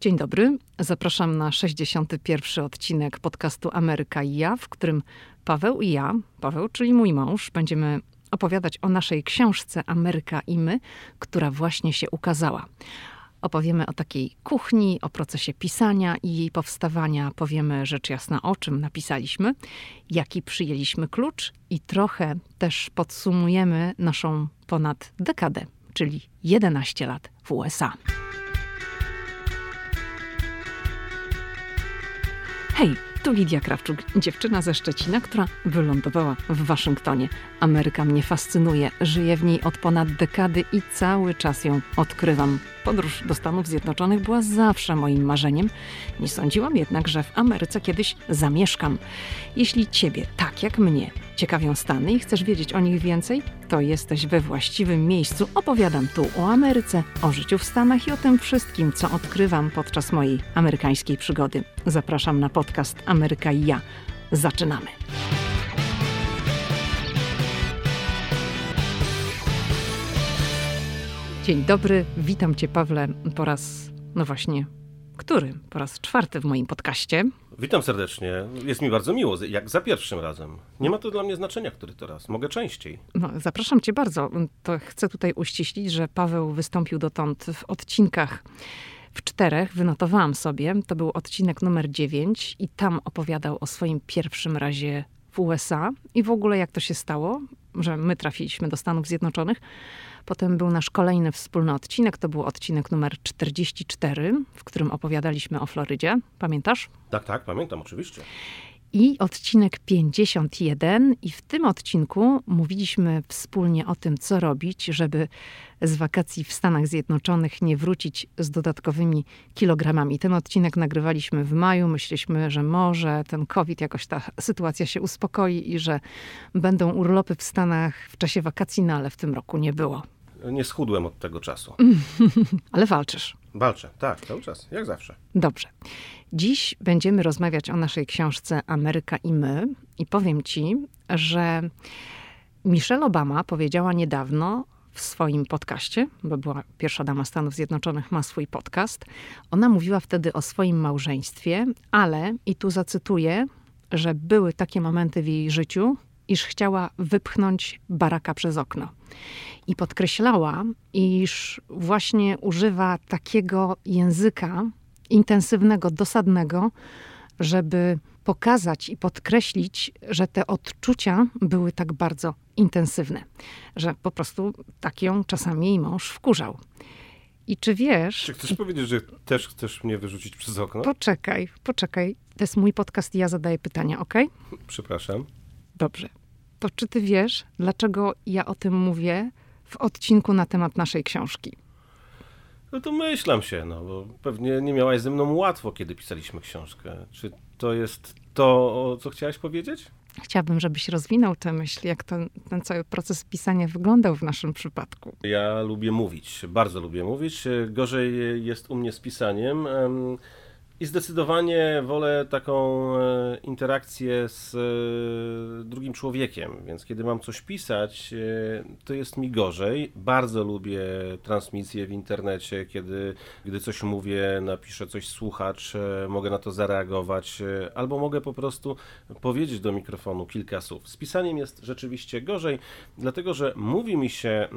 Dzień dobry. Zapraszam na 61. odcinek podcastu Ameryka i ja, w którym Paweł i ja, Paweł, czyli mój mąż, będziemy opowiadać o naszej książce Ameryka i my, która właśnie się ukazała. Opowiemy o takiej kuchni, o procesie pisania i jej powstawania. Powiemy rzecz jasna, o czym napisaliśmy, jaki przyjęliśmy klucz i trochę też podsumujemy naszą ponad dekadę, czyli 11 lat w USA. Hej, tu Lidia Krawczuk, dziewczyna ze Szczecina, która wylądowała w Waszyngtonie. Ameryka mnie fascynuje, żyję w niej od ponad dekady i cały czas ją odkrywam. Podróż do Stanów Zjednoczonych była zawsze moim marzeniem. Nie sądziłam jednak, że w Ameryce kiedyś zamieszkam. Jeśli Ciebie, tak jak mnie, ciekawią Stany i chcesz wiedzieć o nich więcej, to jesteś we właściwym miejscu. Opowiadam tu o Ameryce, o życiu w Stanach i o tym wszystkim, co odkrywam podczas mojej amerykańskiej przygody. Zapraszam na podcast Ameryka i ja. Zaczynamy. Dzień dobry, witam Cię, Pawle, po raz, no właśnie, który? Po raz czwarty w moim podcaście. Witam serdecznie. Jest mi bardzo miło, jak za pierwszym razem. Nie ma to dla mnie znaczenia, który to raz. Mogę częściej. No, zapraszam Cię bardzo. To chcę tutaj uściślić, że Paweł wystąpił dotąd w odcinkach w czterech, wynotowałam sobie. To był odcinek numer dziewięć i tam opowiadał o swoim pierwszym razie w USA i w ogóle jak to się stało, że my trafiliśmy do Stanów Zjednoczonych. Potem był nasz kolejny wspólny odcinek, to był odcinek numer 44, w którym opowiadaliśmy o Florydzie. Pamiętasz? Tak, tak, pamiętam, oczywiście. I odcinek 51, i w tym odcinku mówiliśmy wspólnie o tym, co robić, żeby z wakacji w Stanach Zjednoczonych nie wrócić z dodatkowymi kilogramami. Ten odcinek nagrywaliśmy w maju. Myśleliśmy, że może ten COVID, jakoś ta sytuacja się uspokoi i że będą urlopy w Stanach w czasie wakacji, no ale w tym roku nie było. Nie schudłem od tego czasu. ale walczysz. Walczę, tak, cały czas, jak zawsze. Dobrze. Dziś będziemy rozmawiać o naszej książce Ameryka i my. I powiem ci, że Michelle Obama powiedziała niedawno w swoim podcaście, bo była pierwsza dama Stanów Zjednoczonych, ma swój podcast. Ona mówiła wtedy o swoim małżeństwie, ale, i tu zacytuję, że były takie momenty w jej życiu, iż chciała wypchnąć baraka przez okno. I podkreślała, iż właśnie używa takiego języka intensywnego, dosadnego, żeby pokazać i podkreślić, że te odczucia były tak bardzo intensywne, że po prostu tak ją czasami jej mąż wkurzał. I czy wiesz. Czy chcesz powiedzieć, że też chcesz mnie wyrzucić przez okno? Poczekaj, poczekaj. To jest mój podcast i ja zadaję pytania, ok? Przepraszam. Dobrze. To czy ty wiesz, dlaczego ja o tym mówię w odcinku na temat naszej książki? No to myślam się, no bo pewnie nie miałaś ze mną łatwo, kiedy pisaliśmy książkę. Czy to jest to, co chciałaś powiedzieć? Chciałabym, żebyś rozwinął tę myśl, jak ten, ten cały proces pisania wyglądał w naszym przypadku. Ja lubię mówić, bardzo lubię mówić. Gorzej jest u mnie z pisaniem. I zdecydowanie wolę taką e, interakcję z e, drugim człowiekiem, więc kiedy mam coś pisać, e, to jest mi gorzej. Bardzo lubię transmisję w internecie, kiedy gdy coś mówię, napiszę coś słuchacz, mogę na to zareagować, albo mogę po prostu powiedzieć do mikrofonu kilka słów. Z pisaniem jest rzeczywiście gorzej, dlatego że mówi mi się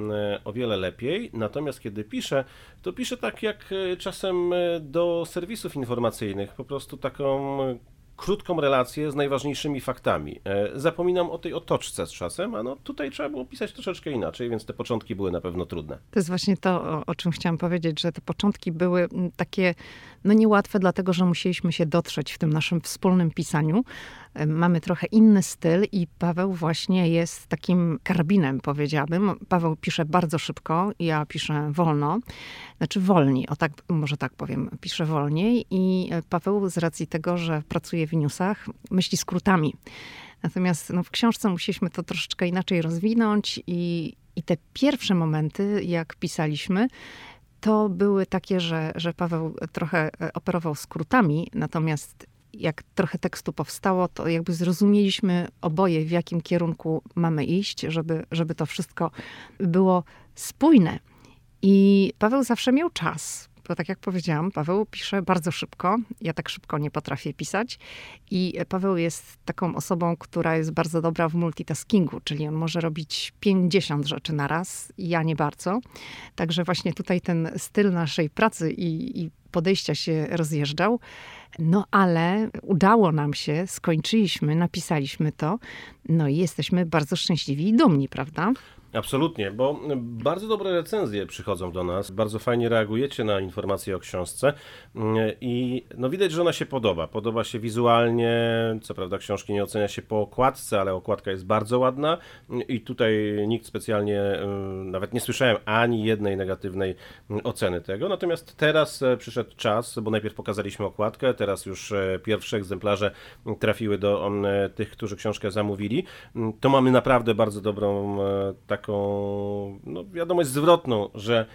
o wiele lepiej, natomiast kiedy piszę, to piszę tak jak czasem do serwisów informacyjnych, informacyjnych, po prostu taką krótką relację z najważniejszymi faktami. E, zapominam o tej otoczce z czasem, a no tutaj trzeba było pisać troszeczkę inaczej, więc te początki były na pewno trudne. To jest właśnie to, o czym chciałam powiedzieć, że te początki były takie no niełatwe, dlatego że musieliśmy się dotrzeć w tym naszym wspólnym pisaniu. E, mamy trochę inny styl i Paweł właśnie jest takim karabinem, powiedziałabym. Paweł pisze bardzo szybko, ja piszę wolno. Znaczy wolniej, o tak, może tak powiem, piszę wolniej i e, Paweł z racji tego, że pracuje w newsach, myśli skrótami. Natomiast no, w książce musieliśmy to troszeczkę inaczej rozwinąć i, i te pierwsze momenty, jak pisaliśmy, to były takie, że, że Paweł trochę e, operował skrótami, natomiast jak trochę tekstu powstało, to jakby zrozumieliśmy oboje, w jakim kierunku mamy iść, żeby, żeby to wszystko było spójne. I Paweł zawsze miał czas. Bo tak jak powiedziałam, Paweł pisze bardzo szybko. Ja tak szybko nie potrafię pisać. I Paweł jest taką osobą, która jest bardzo dobra w multitaskingu, czyli on może robić 50 rzeczy na raz, ja nie bardzo. Także właśnie tutaj ten styl naszej pracy i, i podejścia się rozjeżdżał. No ale udało nam się, skończyliśmy, napisaliśmy to, no i jesteśmy bardzo szczęśliwi i dumni, prawda? Absolutnie, bo bardzo dobre recenzje przychodzą do nas, bardzo fajnie reagujecie na informacje o książce i no widać, że ona się podoba. Podoba się wizualnie, co prawda książki nie ocenia się po okładce, ale okładka jest bardzo ładna i tutaj nikt specjalnie, nawet nie słyszałem ani jednej negatywnej oceny tego. Natomiast teraz e, przyszedł czas, bo najpierw pokazaliśmy okładkę, teraz już e, pierwsze egzemplarze trafiły do tych, którzy książkę zamówili. To mamy naprawdę bardzo dobrą tak taką no, wiadomość zwrotną, że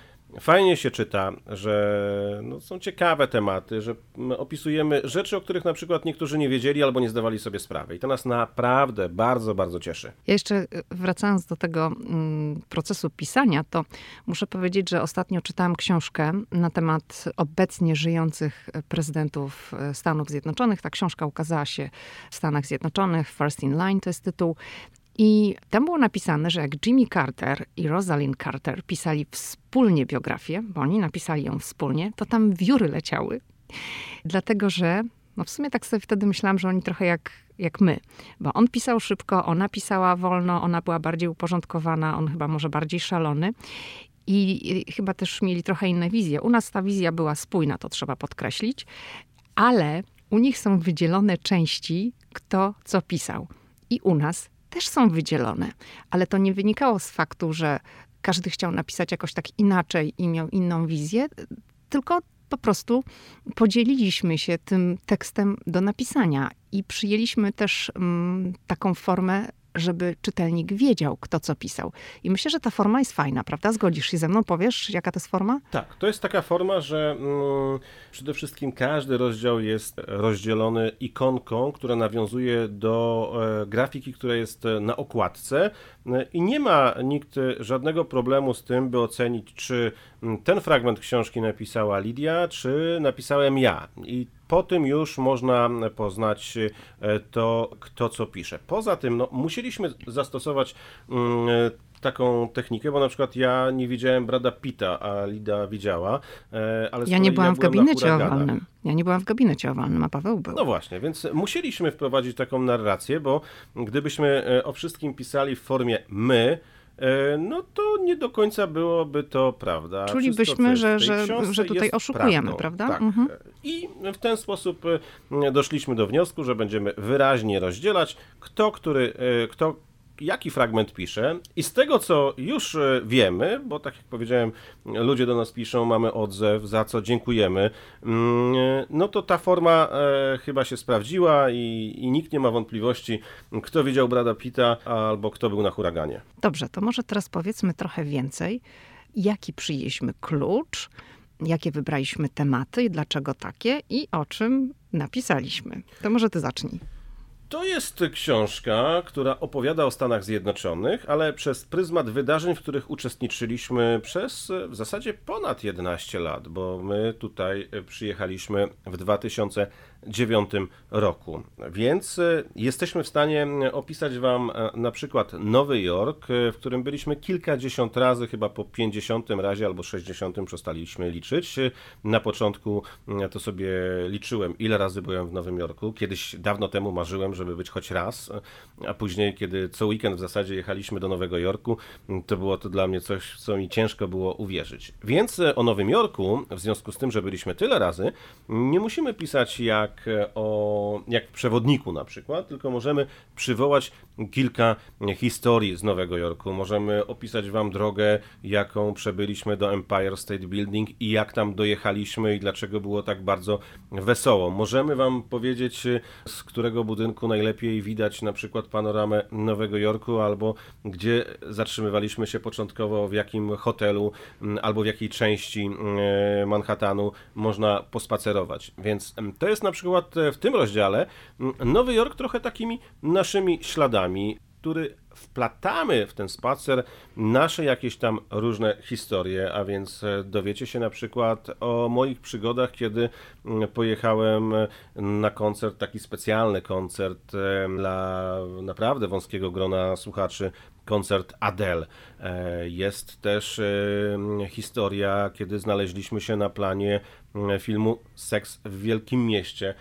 fajnie się czyta, że no, są ciekawe tematy, że opisujemy rzeczy, o których na przykład niektórzy nie wiedzieli albo nie zdawali sobie sprawy. I to nas naprawdę bardzo, bardzo cieszy. Ja jeszcze e, wracając do tego mm, procesu pisania, to muszę powiedzieć, że ostatnio czytałam książkę na temat obecnie żyjących prezydentów e, Stanów Zjednoczonych. Ta książka ukazała się w Stanach Zjednoczonych. First in Line to jest tytuł. I tam było napisane, że jak Jimmy Carter i Rosalind Carter pisali wspólnie biografię, bo oni napisali ją wspólnie, to tam wióry leciały. Dlatego, że no w sumie tak sobie wtedy myślałam, że oni trochę jak, jak my. Bo on pisał szybko, ona pisała wolno, ona była bardziej uporządkowana, on chyba może bardziej szalony. I chyba też mieli trochę inne wizje. U nas ta wizja była spójna, to trzeba podkreślić, ale u nich są wydzielone części, kto co pisał. I u nas też są wydzielone, ale to nie wynikało z faktu, że każdy chciał napisać jakoś tak inaczej i miał inną wizję, tylko po prostu podzieliliśmy się tym tekstem do napisania i przyjęliśmy też mm, taką formę żeby czytelnik wiedział, kto co pisał. I myślę, że ta forma jest fajna, prawda? Zgodzisz się ze mną? Powiesz, jaka to jest forma? Tak, to jest taka forma, że mm, przede wszystkim każdy rozdział jest rozdzielony ikonką, która nawiązuje do e, grafiki, która jest na okładce e, i nie ma nikt żadnego problemu z tym, by ocenić, czy mm, ten fragment książki napisała Lidia, czy napisałem ja. I po tym już można poznać e, to, kto co pisze. Poza tym, no, musieliśmy zastosować mm, taką technikę, bo na przykład ja nie widziałem Brada Pita, a Lida widziała. E, ale ja nie byłam ja w gabinecie owalnym. Ja nie byłam w gabinecie owalnym, a Paweł był. No właśnie, więc musieliśmy wprowadzić taką narrację, bo gdybyśmy e, o wszystkim pisali w formie my, no to nie do końca byłoby to prawda. Czulibyśmy, że, że, że tutaj oszukujemy, prawda? Tak. Mhm. I w ten sposób e, doszliśmy do wniosku, że będziemy wyraźnie rozdzielać, kto, który, e, kto jaki fragment pisze i z tego, co już e, wiemy, bo tak jak powiedziałem, ludzie do nas piszą, mamy odzew, za co dziękujemy, mm, no to ta forma e, chyba się sprawdziła i, i nikt nie ma wątpliwości, kto widział Brada Pita albo kto był na huraganie. Dobrze, to może teraz powiedzmy trochę więcej. Jaki przyjęliśmy klucz, jakie wybraliśmy tematy i dlaczego takie i o czym napisaliśmy. To może ty zacznij. To jest książka, która opowiada o Stanach Zjednoczonych, ale przez pryzmat wydarzeń, w których uczestniczyliśmy przez w zasadzie ponad 11 lat, bo my tutaj przyjechaliśmy w 2000 2009 roku. Więc e, jesteśmy w stanie opisać Wam e, na przykład Nowy Jork, e, w którym byliśmy kilkadziesiąt razy, chyba po 50 razie albo 60 przestaliśmy liczyć. Na początku to sobie liczyłem, ile razy byłem w Nowym Jorku. Kiedyś dawno temu marzyłem, żeby być choć raz, a później, kiedy co weekend w zasadzie jechaliśmy do Nowego Jorku, to było to dla mnie coś, co mi ciężko było uwierzyć. Więc o Nowym Jorku, w związku z tym, że byliśmy tyle razy, nie musimy pisać jak jak, e, o, jak w przewodniku na przykład, tylko możemy przywołać kilka historii z Nowego Jorku. Możemy opisać Wam drogę, jaką przebyliśmy do Empire State Building i jak tam dojechaliśmy i dlaczego było tak bardzo wesoło. Możemy Wam powiedzieć, z którego budynku najlepiej widać na przykład panoramę Nowego Jorku, albo gdzie zatrzymywaliśmy się początkowo, w jakim hotelu, albo w jakiej części e, Manhattanu można pospacerować. Więc to jest na przykład w tym rozdziale Nowy Jork trochę takimi naszymi śladami. który wplatamy w ten spacer nasze jakieś tam różne historie, a więc e, dowiecie się na przykład o moich przygodach, kiedy pojechałem na koncert, taki specjalny koncert e, dla naprawdę wąskiego grona słuchaczy koncert Adele. E, jest też historia, kiedy znaleźliśmy się na planie filmu Seks w Wielkim Mieście.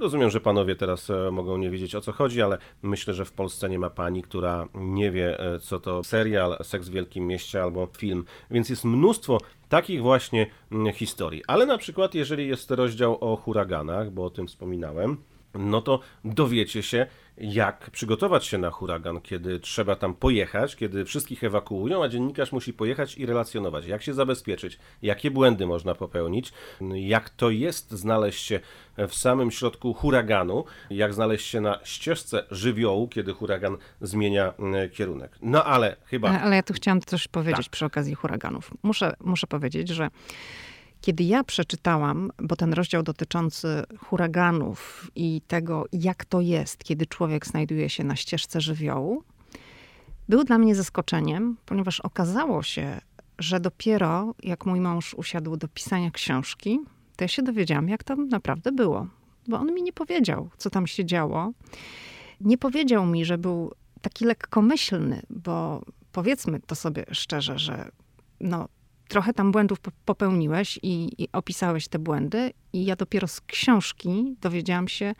Rozumiem, że panowie teraz e, mogą nie wiedzieć o co chodzi, ale myślę, że w Polsce nie ma pani, która nie wie, e, co to serial Seks w Wielkim Mieście albo film. Więc jest mnóstwo takich właśnie historii. Ale na przykład, jeżeli jest rozdział o huraganach, bo o tym wspominałem, no to dowiecie się, jak przygotować się na huragan, kiedy trzeba tam pojechać, kiedy wszystkich ewakuują, a dziennikarz musi pojechać i relacjonować, jak się zabezpieczyć, jakie błędy można popełnić, jak to jest znaleźć się w samym środku huraganu, jak znaleźć się na ścieżce żywiołu, kiedy huragan zmienia mm, kierunek. No ale chyba. Ale, ale ja tu chciałam coś powiedzieć tak. przy okazji huraganów. Muszę, muszę powiedzieć, że kiedy ja przeczytałam, bo ten rozdział dotyczący huraganów i tego, jak to jest, kiedy człowiek znajduje się na ścieżce żywiołu, był dla mnie zaskoczeniem, ponieważ okazało się, że dopiero jak mój mąż usiadł do pisania książki, to ja się dowiedziałam, jak to naprawdę było. Bo on mi nie powiedział, co tam się działo. Nie powiedział mi, że był taki lekkomyślny, bo powiedzmy to sobie szczerze, że no, trochę tam błędów popełniłeś i, i, opisałeś te błędy, i ja dopiero z książki dowiedziałam się,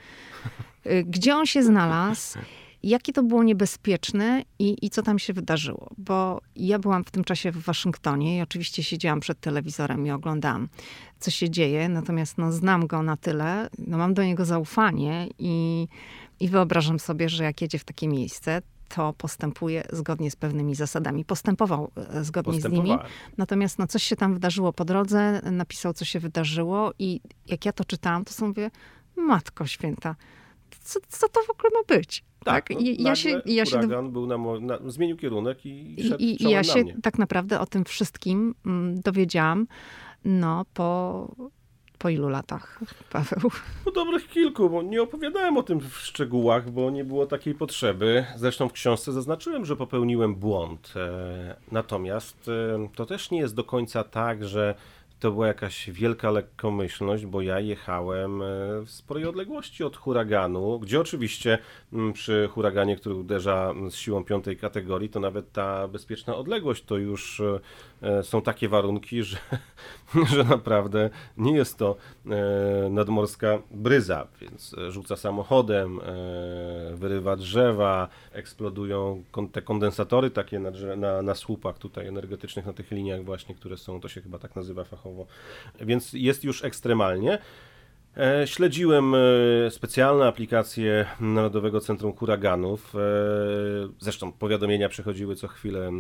y, gdzie on się znalazł, jakie to było niebezpieczne i, i co tam się wydarzyło. Bo ja byłam w tym czasie w Waszyngtonie i oczywiście siedziałam przed telewizorem i oglądałam, co się dzieje, natomiast no, znam go na tyle, no, mam do niego zaufanie i, i wyobrażam sobie, że jak jedzie w takie miejsce, to postępuje zgodnie z pewnymi zasadami. Postępował e, zgodnie z nimi. Natomiast no, coś się tam wydarzyło po drodze, napisał, co się wydarzyło i jak ja to czytałam, to sobie mówię, Matko Święta, co, co to w ogóle ma być? Tak, tak? I, ja się, ja się był na, na, zmienił kierunek i, i, i ja się tak naprawdę o tym wszystkim mm, dowiedziałam no, po po ilu latach, Paweł? Po dobrych kilku, bo nie opowiadałem o tym w szczegółach, bo nie było takiej potrzeby. Zresztą w książce zaznaczyłem, że popełniłem błąd. E, natomiast e, to też nie jest do końca tak, że to była jakaś wielka lekkomyślność, bo ja jechałem e, w sporej odległości od huraganu, gdzie oczywiście mm, przy huraganie, który uderza z siłą piątej kategorii, to nawet ta bezpieczna odległość to już e, są takie warunki, że, że naprawdę nie jest to e, nadmorska bryza, więc rzuca samochodem, wyrywa drzewa, eksplodują te kondensatory takie na, na, na słupach tutaj energetycznych, na tych liniach właśnie, które są, to się chyba tak nazywa fachowo więc jest już ekstremalnie. E, śledziłem e, specjalne aplikacje Narodowego Centrum Huraganów. E, zresztą powiadomienia przechodziły co chwilę,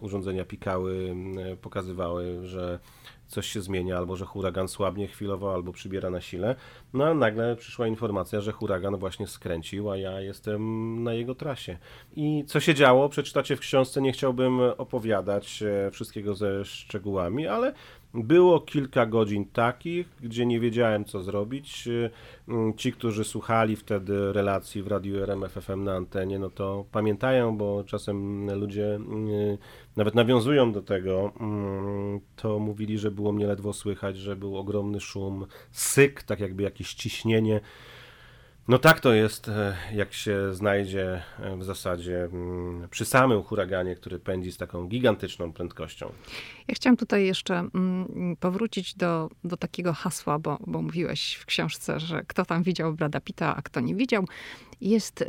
urządzenia pikały, pokazywały, że coś się zmienia, albo że huragan słabnie chwilowo, albo przybiera na sile. No a nagle przyszła informacja, że huragan właśnie skręcił, a ja jestem na jego trasie. I co się działo, przeczytacie w książce, nie chciałbym opowiadać wszystkiego ze szczegółami, ale było kilka godzin takich, gdzie nie wiedziałem, co zrobić. Mm, ci, którzy słuchali wtedy relacji w radiu RMFFM na antenie, no to pamiętają, bo czasem ludzie mm, nawet nawiązują do tego. Mm, to mówili, że było mnie ledwo słychać, że był ogromny szum, syk, tak jakby jakieś ciśnienie. No tak to jest, e, jak się znajdzie e, w zasadzie mm, przy samym huraganie, który pędzi z taką gigantyczną prędkością. Ja chciałam tutaj jeszcze mm, powrócić do, do takiego hasła, bo, bo mówiłeś w książce, że kto tam widział Brada Pitta, a kto nie widział. Jest e,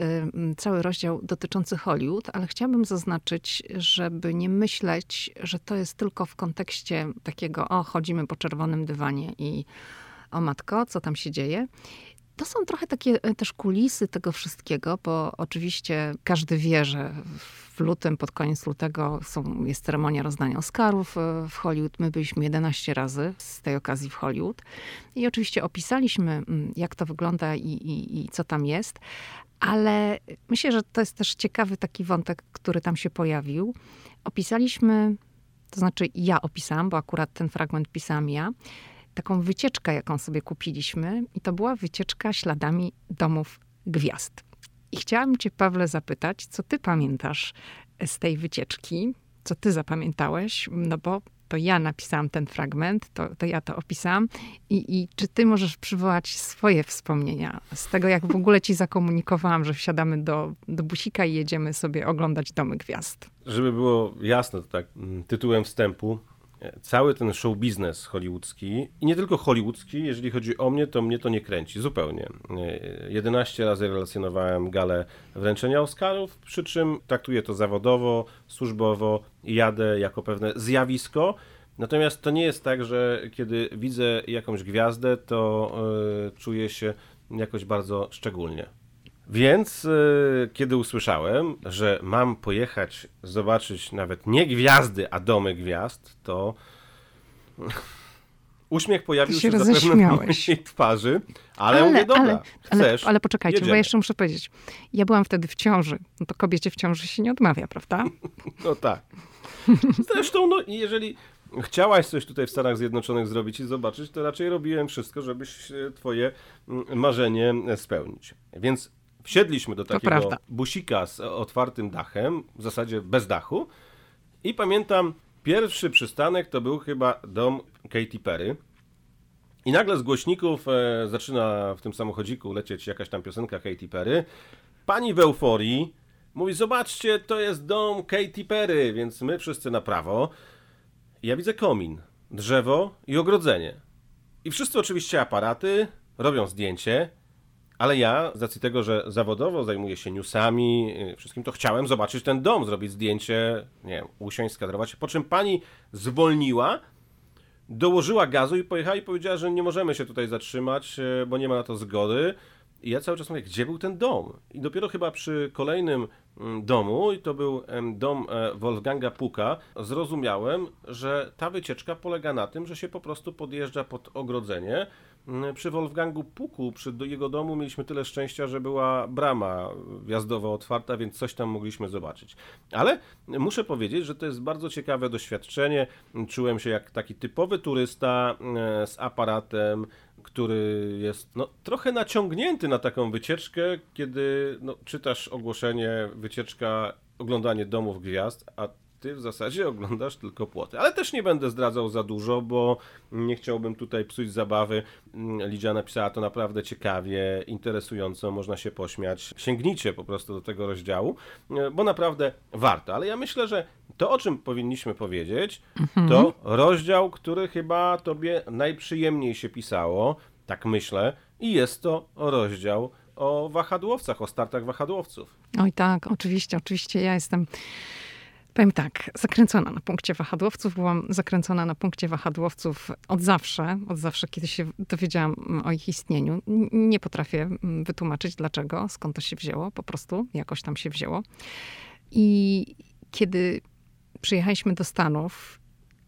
cały rozdział dotyczący Hollywood, ale chciałabym zaznaczyć, żeby nie myśleć, że to jest tylko w kontekście takiego, o, chodzimy po czerwonym dywanie i o matko, co tam się dzieje. To są trochę takie e, też kulisy tego wszystkiego, bo oczywiście każdy wie, że w lutym, pod koniec lutego są, jest ceremonia rozdania Oscarów e, w Hollywood. My byliśmy 11 razy z tej okazji w Hollywood i oczywiście opisaliśmy, mm, jak to wygląda i, i, i co tam jest, ale myślę, że to jest też ciekawy taki wątek, który tam się pojawił. Opisaliśmy, to znaczy ja opisałam, bo akurat ten fragment pisałam ja, taką wycieczkę, jaką sobie kupiliśmy, i to była wycieczka śladami domów gwiazd. I chciałam cię, Pawle, zapytać, co ty pamiętasz z tej wycieczki? Co ty zapamiętałeś? No bo to ja napisałam ten fragment, to, to ja to opisałam. I, I czy ty możesz przywołać swoje wspomnienia z tego, jak w ogóle ci zakomunikowałam, że wsiadamy do, do busika i jedziemy sobie oglądać Domy Gwiazd? Żeby było jasne, to tak mm, tytułem wstępu, cały ten show biznes hollywoodzki i nie tylko hollywoodzki, jeżeli chodzi o mnie, to mnie to nie kręci zupełnie. 11 razy relacjonowałem galę wręczenia Oscarów, przy czym traktuję to zawodowo, służbowo, jadę jako pewne zjawisko. Natomiast to nie jest tak, że kiedy widzę jakąś gwiazdę, to yy, czuję się jakoś bardzo szczególnie. Więc yy, kiedy usłyszałem, że mam pojechać zobaczyć nawet nie gwiazdy, a domy gwiazd, to uśmiech pojawił się, się na mojej twarzy, ale, ale mówię, dobra, ale, chcesz, ale, ale poczekajcie, jedziemy. bo jeszcze muszę powiedzieć. Ja byłam wtedy w ciąży. No to kobiecie w ciąży się nie odmawia, prawda? No tak. Zresztą, no, jeżeli chciałaś coś tutaj w Stanach Zjednoczonych zrobić i zobaczyć, to raczej robiłem wszystko, żebyś twoje mm, marzenie spełnić. Więc Wsiedliśmy do takiego busika z otwartym dachem, w zasadzie bez dachu. I pamiętam, pierwszy przystanek to był chyba dom Katy Perry. I nagle z głośników e, zaczyna w tym samochodziku lecieć jakaś tam piosenka Katy Perry. Pani w euforii mówi: Zobaczcie, to jest dom Katy Perry, więc my wszyscy na prawo. I ja widzę komin, drzewo i ogrodzenie. I wszyscy oczywiście aparaty, robią zdjęcie. Ale ja, z racji tego, że zawodowo zajmuję się newsami, y, wszystkim, to chciałem zobaczyć ten dom, zrobić zdjęcie, nie wiem, usiąść, skadrować. Po czym pani zwolniła, dołożyła gazu i pojechała i powiedziała, że nie możemy się tutaj zatrzymać, y, bo nie ma na to zgody. I ja cały czas mówię, gdzie był ten dom? I dopiero chyba przy kolejnym mm, domu, i to był dom e, Wolfganga Puka, zrozumiałem, że ta wycieczka polega na tym, że się po prostu podjeżdża pod ogrodzenie, przy Wolfgangu Puku, przy jego domu mieliśmy tyle szczęścia, że była brama wjazdowa otwarta, więc coś tam mogliśmy zobaczyć. Ale muszę powiedzieć, że to jest bardzo ciekawe doświadczenie. Czułem się jak taki typowy turysta e, z aparatem, który jest no, trochę naciągnięty na taką wycieczkę, kiedy no, czytasz ogłoszenie, wycieczka, oglądanie domów gwiazd, a ty w zasadzie oglądasz tylko płoty. Ale też nie będę zdradzał za dużo, bo nie chciałbym tutaj psuć zabawy. Lidia napisała to naprawdę ciekawie, interesująco, można się pośmiać. Sięgnijcie po prostu do tego rozdziału, bo naprawdę warto. Ale ja myślę, że to, o czym powinniśmy powiedzieć, mhm. to rozdział, który chyba tobie najprzyjemniej się pisało, tak myślę, i jest to rozdział o wahadłowcach, o startach wahadłowców. Oj tak, oczywiście, oczywiście ja jestem Powiem tak, zakręcona na punkcie wahadłowców. Byłam zakręcona na punkcie wahadłowców od zawsze. Od zawsze, kiedy się dowiedziałam o ich istnieniu. Nie potrafię mm, wytłumaczyć dlaczego, skąd to się wzięło. Po prostu jakoś tam się wzięło. I kiedy przyjechaliśmy do Stanów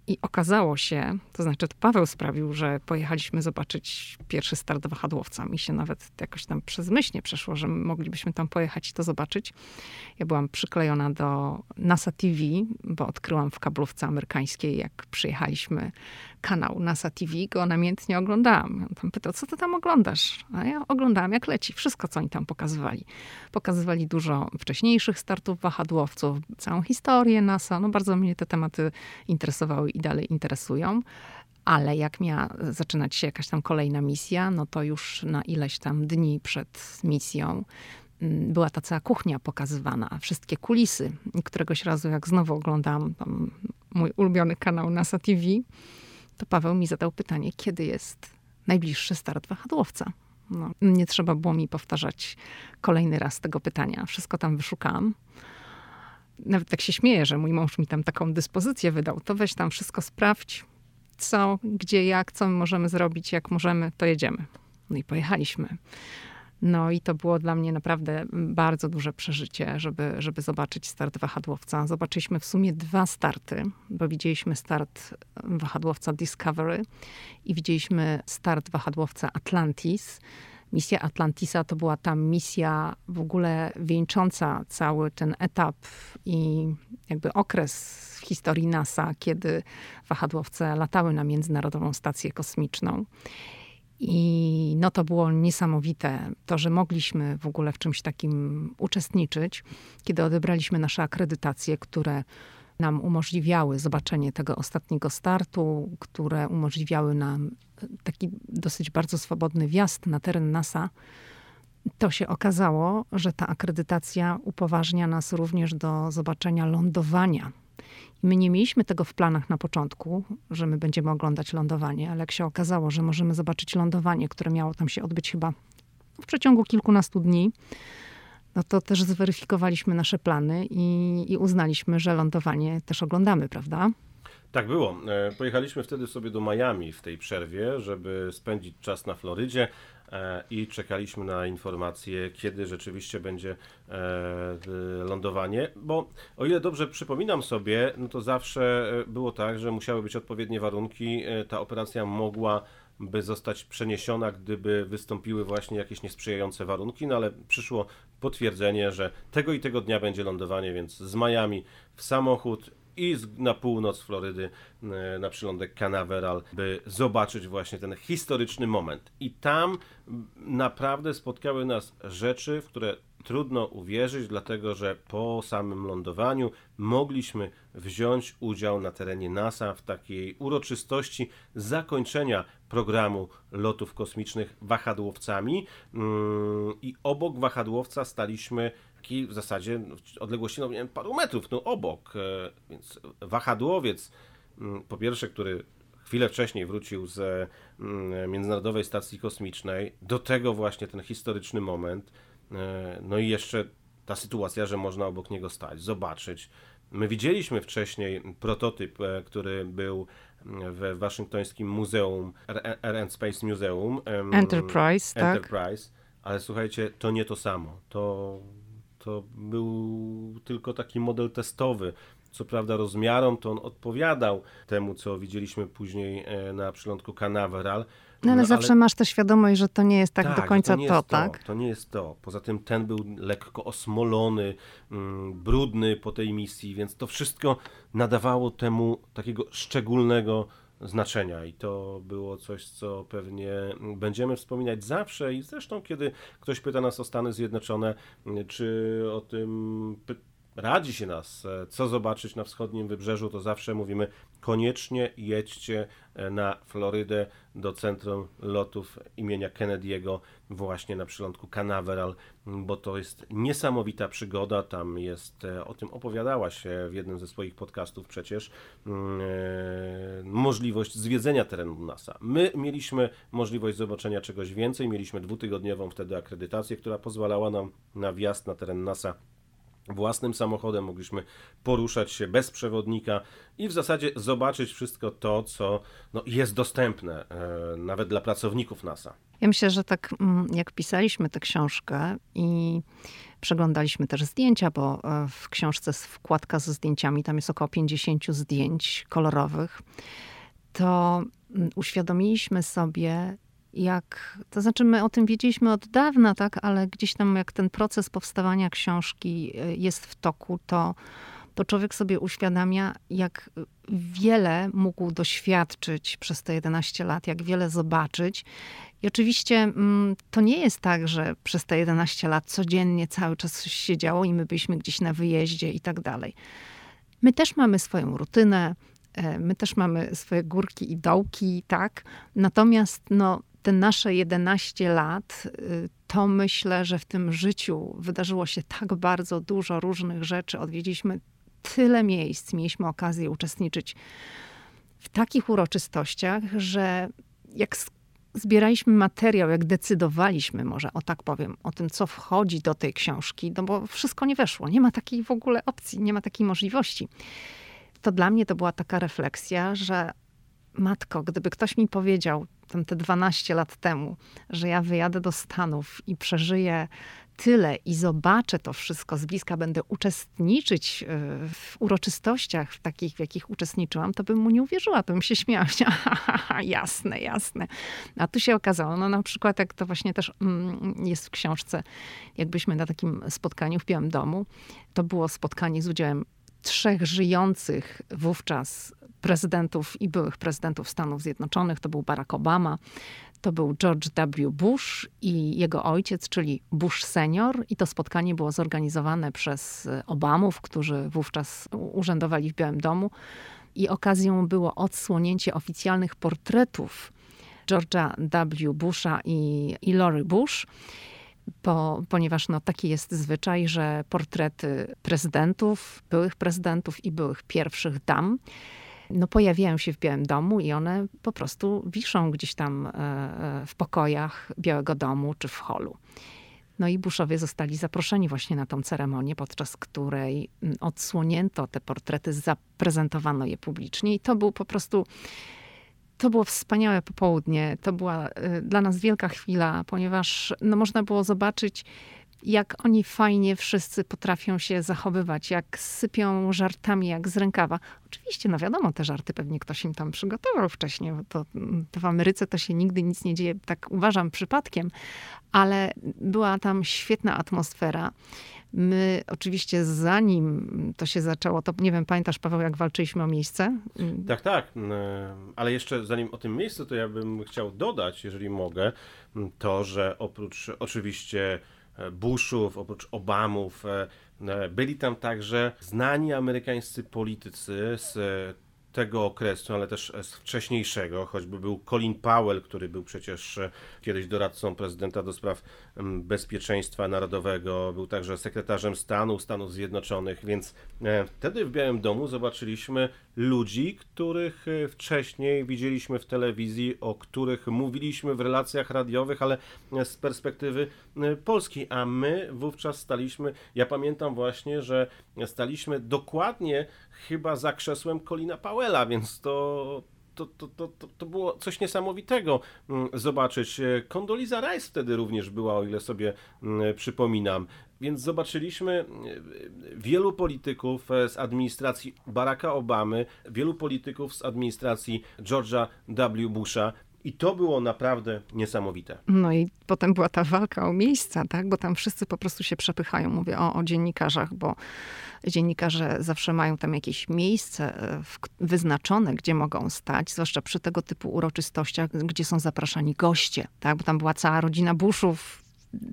i okazało się, to znaczy to Paweł sprawił, że pojechaliśmy zobaczyć pierwszy start wahadłowca. Mi się nawet jakoś tam przez myśl nie przeszło, że moglibyśmy tam pojechać i to zobaczyć. Ja byłam przyklejona do NASA TV, bo odkryłam w kablówce amerykańskiej, jak przyjechaliśmy kanał NASA TV, go namiętnie oglądałam. On tam pytał, co ty tam oglądasz? A ja oglądałam, jak leci. Wszystko, co oni tam pokazywali. Pokazywali dużo wcześniejszych startów wahadłowców, całą historię NASA. No bardzo mnie te tematy interesowały i dalej interesują. Ale jak miała zaczynać się jakaś tam kolejna misja, no to już na ileś tam dni przed misją mm, była ta cała kuchnia pokazywana, wszystkie kulisy. I któregoś razu, jak znowu oglądałam mój ulubiony kanał NASA TV, to Paweł mi zadał pytanie, kiedy jest najbliższy start wahadłowca. No, nie trzeba było mi powtarzać kolejny raz tego pytania. Wszystko tam wyszukałam. Nawet tak się śmieję, że mój mąż mi tam taką dyspozycję wydał. To weź tam wszystko sprawdź, co, gdzie, jak, co my możemy zrobić, jak możemy, to jedziemy. No i pojechaliśmy. No i to było dla mnie naprawdę bardzo duże przeżycie, żeby, żeby zobaczyć start wahadłowca. Zobaczyliśmy w sumie dwa starty, bo widzieliśmy start wahadłowca Discovery i widzieliśmy start wahadłowca Atlantis. Misja Atlantisa to była ta misja w ogóle wieńcząca cały ten etap i jakby okres w historii NASA, kiedy wahadłowce latały na Międzynarodową Stację Kosmiczną. I no to było niesamowite, to, że mogliśmy w ogóle w czymś takim uczestniczyć, kiedy odebraliśmy nasze akredytacje, które nam umożliwiały zobaczenie tego ostatniego startu, które umożliwiały nam taki dosyć bardzo swobodny wjazd na teren NASA. To się okazało, że ta akredytacja upoważnia nas również do zobaczenia lądowania My nie mieliśmy tego w planach na początku, że my będziemy oglądać lądowanie, ale jak się okazało, że możemy zobaczyć lądowanie, które miało tam się odbyć chyba w przeciągu kilkunastu dni, no to też zweryfikowaliśmy nasze plany i, i uznaliśmy, że lądowanie też oglądamy, prawda? Tak było. E, pojechaliśmy wtedy sobie do Miami w tej przerwie, żeby spędzić czas na Florydzie. E, i czekaliśmy na informację, kiedy rzeczywiście będzie e, lądowanie, bo o ile dobrze przypominam sobie, no to zawsze e, było tak, że musiały być odpowiednie warunki, ta operacja mogła by zostać przeniesiona, gdyby wystąpiły właśnie jakieś niesprzyjające warunki, no ale przyszło potwierdzenie, że tego i tego dnia będzie lądowanie, więc z Miami w samochód i na północ Florydy, e, na przylądek Canaveral, by zobaczyć właśnie ten historyczny moment. I tam naprawdę spotkały nas rzeczy, w które trudno uwierzyć, dlatego że po samym lądowaniu mogliśmy wziąć udział na terenie NASA w takiej uroczystości zakończenia programu lotów kosmicznych wahadłowcami. Mm, I obok wahadłowca staliśmy w zasadzie w odległości no, wiem, paru metrów no, obok. E, więc wahadłowiec, mm, po pierwsze, który chwilę wcześniej wrócił z mm, Międzynarodowej Stacji Kosmicznej, do tego właśnie ten historyczny moment, e, no i jeszcze ta sytuacja, że można obok niego stać, zobaczyć. My widzieliśmy wcześniej prototyp, e, który był w waszyngtońskim muzeum, Air Space Museum. Enterprise, tak. Enterprise, tak. ale słuchajcie, to nie to samo. To to był tylko taki model testowy. Co prawda rozmiarom to on odpowiadał temu, co widzieliśmy później e, na przylądku Canaveral. No ale no, zawsze ale... masz tę świadomość, że to nie jest tak, tak do końca to, to, tak? To nie jest to. Poza tym ten był lekko osmolony, mm, brudny po tej misji, więc to wszystko nadawało temu takiego szczególnego znaczenia i to było coś, co pewnie będziemy wspominać zawsze i zresztą kiedy ktoś pyta nas o Stany Zjednoczone, czy o tym radzi się nas, e, co zobaczyć na wschodnim wybrzeżu, to zawsze mówimy koniecznie jedźcie e, na Florydę do centrum lotów imienia Kennedy'ego właśnie na przylądku Canaveral, bo to jest niesamowita przygoda. Tam jest, e, o tym opowiadała się w jednym ze swoich podcastów przecież, mm, możliwość zwiedzenia terenu NASA. My mieliśmy możliwość zobaczenia czegoś więcej, mieliśmy dwutygodniową wtedy akredytację, która pozwalała nam na wjazd na teren NASA własnym samochodem, mogliśmy poruszać się bez przewodnika i w zasadzie zobaczyć wszystko to, co no, jest dostępne e, nawet dla pracowników NASA. Ja myślę, że tak mm, jak pisaliśmy tę książkę i przeglądaliśmy też zdjęcia, bo e, w książce jest wkładka ze zdjęciami, tam jest około 50 zdjęć kolorowych, to mm, uświadomiliśmy sobie, jak, to znaczy my o tym wiedzieliśmy od dawna, tak, ale gdzieś tam jak ten proces powstawania książki e, jest w toku, to, to człowiek sobie uświadamia, jak wiele mógł doświadczyć przez te 11 lat, jak wiele zobaczyć. I oczywiście mm, to nie jest tak, że przez te 11 lat codziennie cały czas coś się działo i my byliśmy gdzieś na wyjeździe i tak dalej. My też mamy swoją rutynę, e, my też mamy swoje górki i dołki, tak? Natomiast no, te nasze 11 lat, y, to myślę, że w tym życiu wydarzyło się tak bardzo dużo różnych rzeczy. Odwiedziliśmy tyle miejsc, mieliśmy okazję uczestniczyć w takich uroczystościach, że jak zbieraliśmy materiał, jak decydowaliśmy, może o tak powiem, o tym, co wchodzi do tej książki, no bo wszystko nie weszło. Nie ma takiej w ogóle opcji, nie ma takiej możliwości. To dla mnie to była taka refleksja, że matko, gdyby ktoś mi powiedział tam te 12 lat temu, że ja wyjadę do Stanów i przeżyję tyle i zobaczę to wszystko z bliska, będę uczestniczyć e, w uroczystościach w takich, w jakich uczestniczyłam, to bym mu nie uwierzyła, to bym się śmiała. jasne, jasne. A tu się okazało, no na przykład jak to właśnie też mm, jest w książce, jakbyśmy na takim spotkaniu w Białym Domu, to było spotkanie z udziałem trzech żyjących wówczas prezydentów i byłych prezydentów Stanów Zjednoczonych. To był Barack Obama, to był George W. Bush i jego ojciec, czyli Bush senior. I to spotkanie było zorganizowane przez Obamów, którzy wówczas urzędowali w Białym Domu. I okazją było odsłonięcie oficjalnych portretów George'a W. Busha i, i Lori Bush. Po, ponieważ no, taki jest zwyczaj, że portrety prezydentów, byłych prezydentów i byłych pierwszych dam no, pojawiają się w Białym Domu i one po prostu wiszą gdzieś tam e, e, w pokojach Białego Domu czy w holu. No i Bushowie zostali zaproszeni właśnie na tą ceremonię, podczas której odsłonięto te portrety, zaprezentowano je publicznie i to był po prostu to było wspaniałe popołudnie. To była y, dla nas wielka chwila, ponieważ no, można było zobaczyć, jak oni fajnie wszyscy potrafią się zachowywać, jak sypią żartami jak z rękawa. Oczywiście, no wiadomo, te żarty pewnie ktoś im tam przygotował wcześniej, bo to, to w Ameryce to się nigdy nic nie dzieje, tak uważam, przypadkiem, ale była tam świetna atmosfera. My oczywiście zanim to się zaczęło, to nie wiem, pamiętasz Paweł, jak walczyliśmy o miejsce? Tak, tak, ale jeszcze zanim o tym miejscu, to ja bym chciał dodać, jeżeli mogę, to, że oprócz oczywiście Bushów, oprócz Obamów, e, e, byli tam także znani amerykańscy politycy z tego okresu, ale też z wcześniejszego, choćby był Colin Powell, który był przecież e, kiedyś doradcą prezydenta do spraw bezpieczeństwa narodowego, był także sekretarzem stanu Stanów Zjednoczonych, więc e, wtedy w Białym Domu zobaczyliśmy ludzi, których e, wcześniej widzieliśmy w telewizji, o których mówiliśmy w relacjach radiowych, ale z perspektywy Polski, a my wówczas staliśmy, ja pamiętam właśnie, że staliśmy dokładnie chyba za krzesłem Colina Powella, więc to, to, to, to, to było coś niesamowitego mm, zobaczyć. Condoleezza Rice wtedy również była, o ile sobie mm, przypominam. Więc zobaczyliśmy mm, wielu polityków e, z administracji Baracka Obamy, wielu polityków z administracji George'a W. Busha. I to było naprawdę niesamowite. No i potem była ta walka o miejsca, tak? Bo tam wszyscy po prostu się przepychają. Mówię o, o dziennikarzach, bo dziennikarze zawsze mają tam jakieś miejsce e, wyznaczone, gdzie mogą stać, zwłaszcza przy tego typu uroczystościach, gdzie są zapraszani goście, tak? Bo tam była cała rodzina Bushów,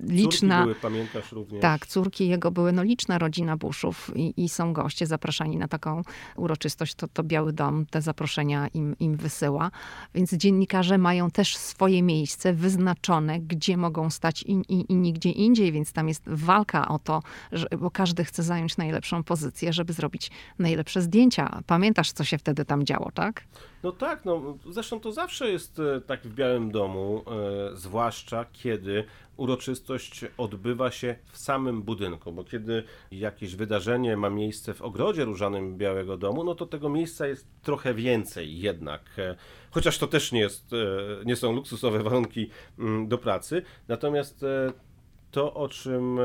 liczna. Córki były, pamiętasz również. Tak, córki jego były, no liczna rodzina Bushów i, i są goście zapraszani na taką uroczystość, to, to Biały Dom te zaproszenia im, im wysyła. Więc dziennikarze mają też swoje miejsce wyznaczone, gdzie mogą stać i, i, i nigdzie indziej, więc tam jest walka o to, że, bo każdy chce zająć najlepszą pozycję, żeby zrobić najlepsze zdjęcia. Pamiętasz, co się wtedy tam działo, tak? No tak, no zresztą to zawsze jest e, tak w Białym Domu, e, zwłaszcza kiedy uroczystość odbywa się w samym budynku, bo kiedy jakieś wydarzenie ma miejsce w ogrodzie różanym Białego Domu, no to tego miejsca jest trochę więcej jednak. E, chociaż to też nie, jest, nie są luksusowe warunki mm, do pracy. Natomiast to, o czym e,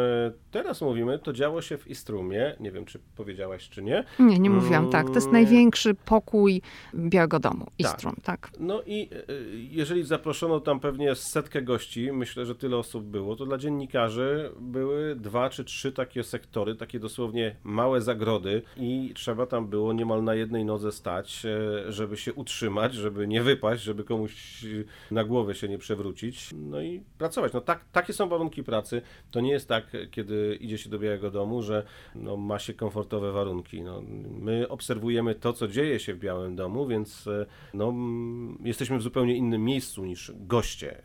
teraz mówimy, to działo się w Istrumie. Nie wiem, czy powiedziałaś, czy nie. Nie, nie mówiłam, tak. To jest mm. największy pokój Białego Domu, tak. Istrum, tak. tak. No i e, jeżeli zaproszono tam pewnie setkę gości, myślę, że tyle osób było, to dla dziennikarzy były dwa czy trzy takie sektory, takie dosłownie małe zagrody i trzeba tam było niemal na jednej nodze stać, e, żeby się utrzymać, żeby nie wypaść, żeby komuś na głowę się nie przewrócić, no i pracować. No tak, takie są warunki pracy to nie jest tak, kiedy idzie się do Białego Domu, że no, ma się komfortowe warunki. No, my obserwujemy to, co dzieje się w Białym Domu, więc e, no, jesteśmy w zupełnie innym miejscu niż goście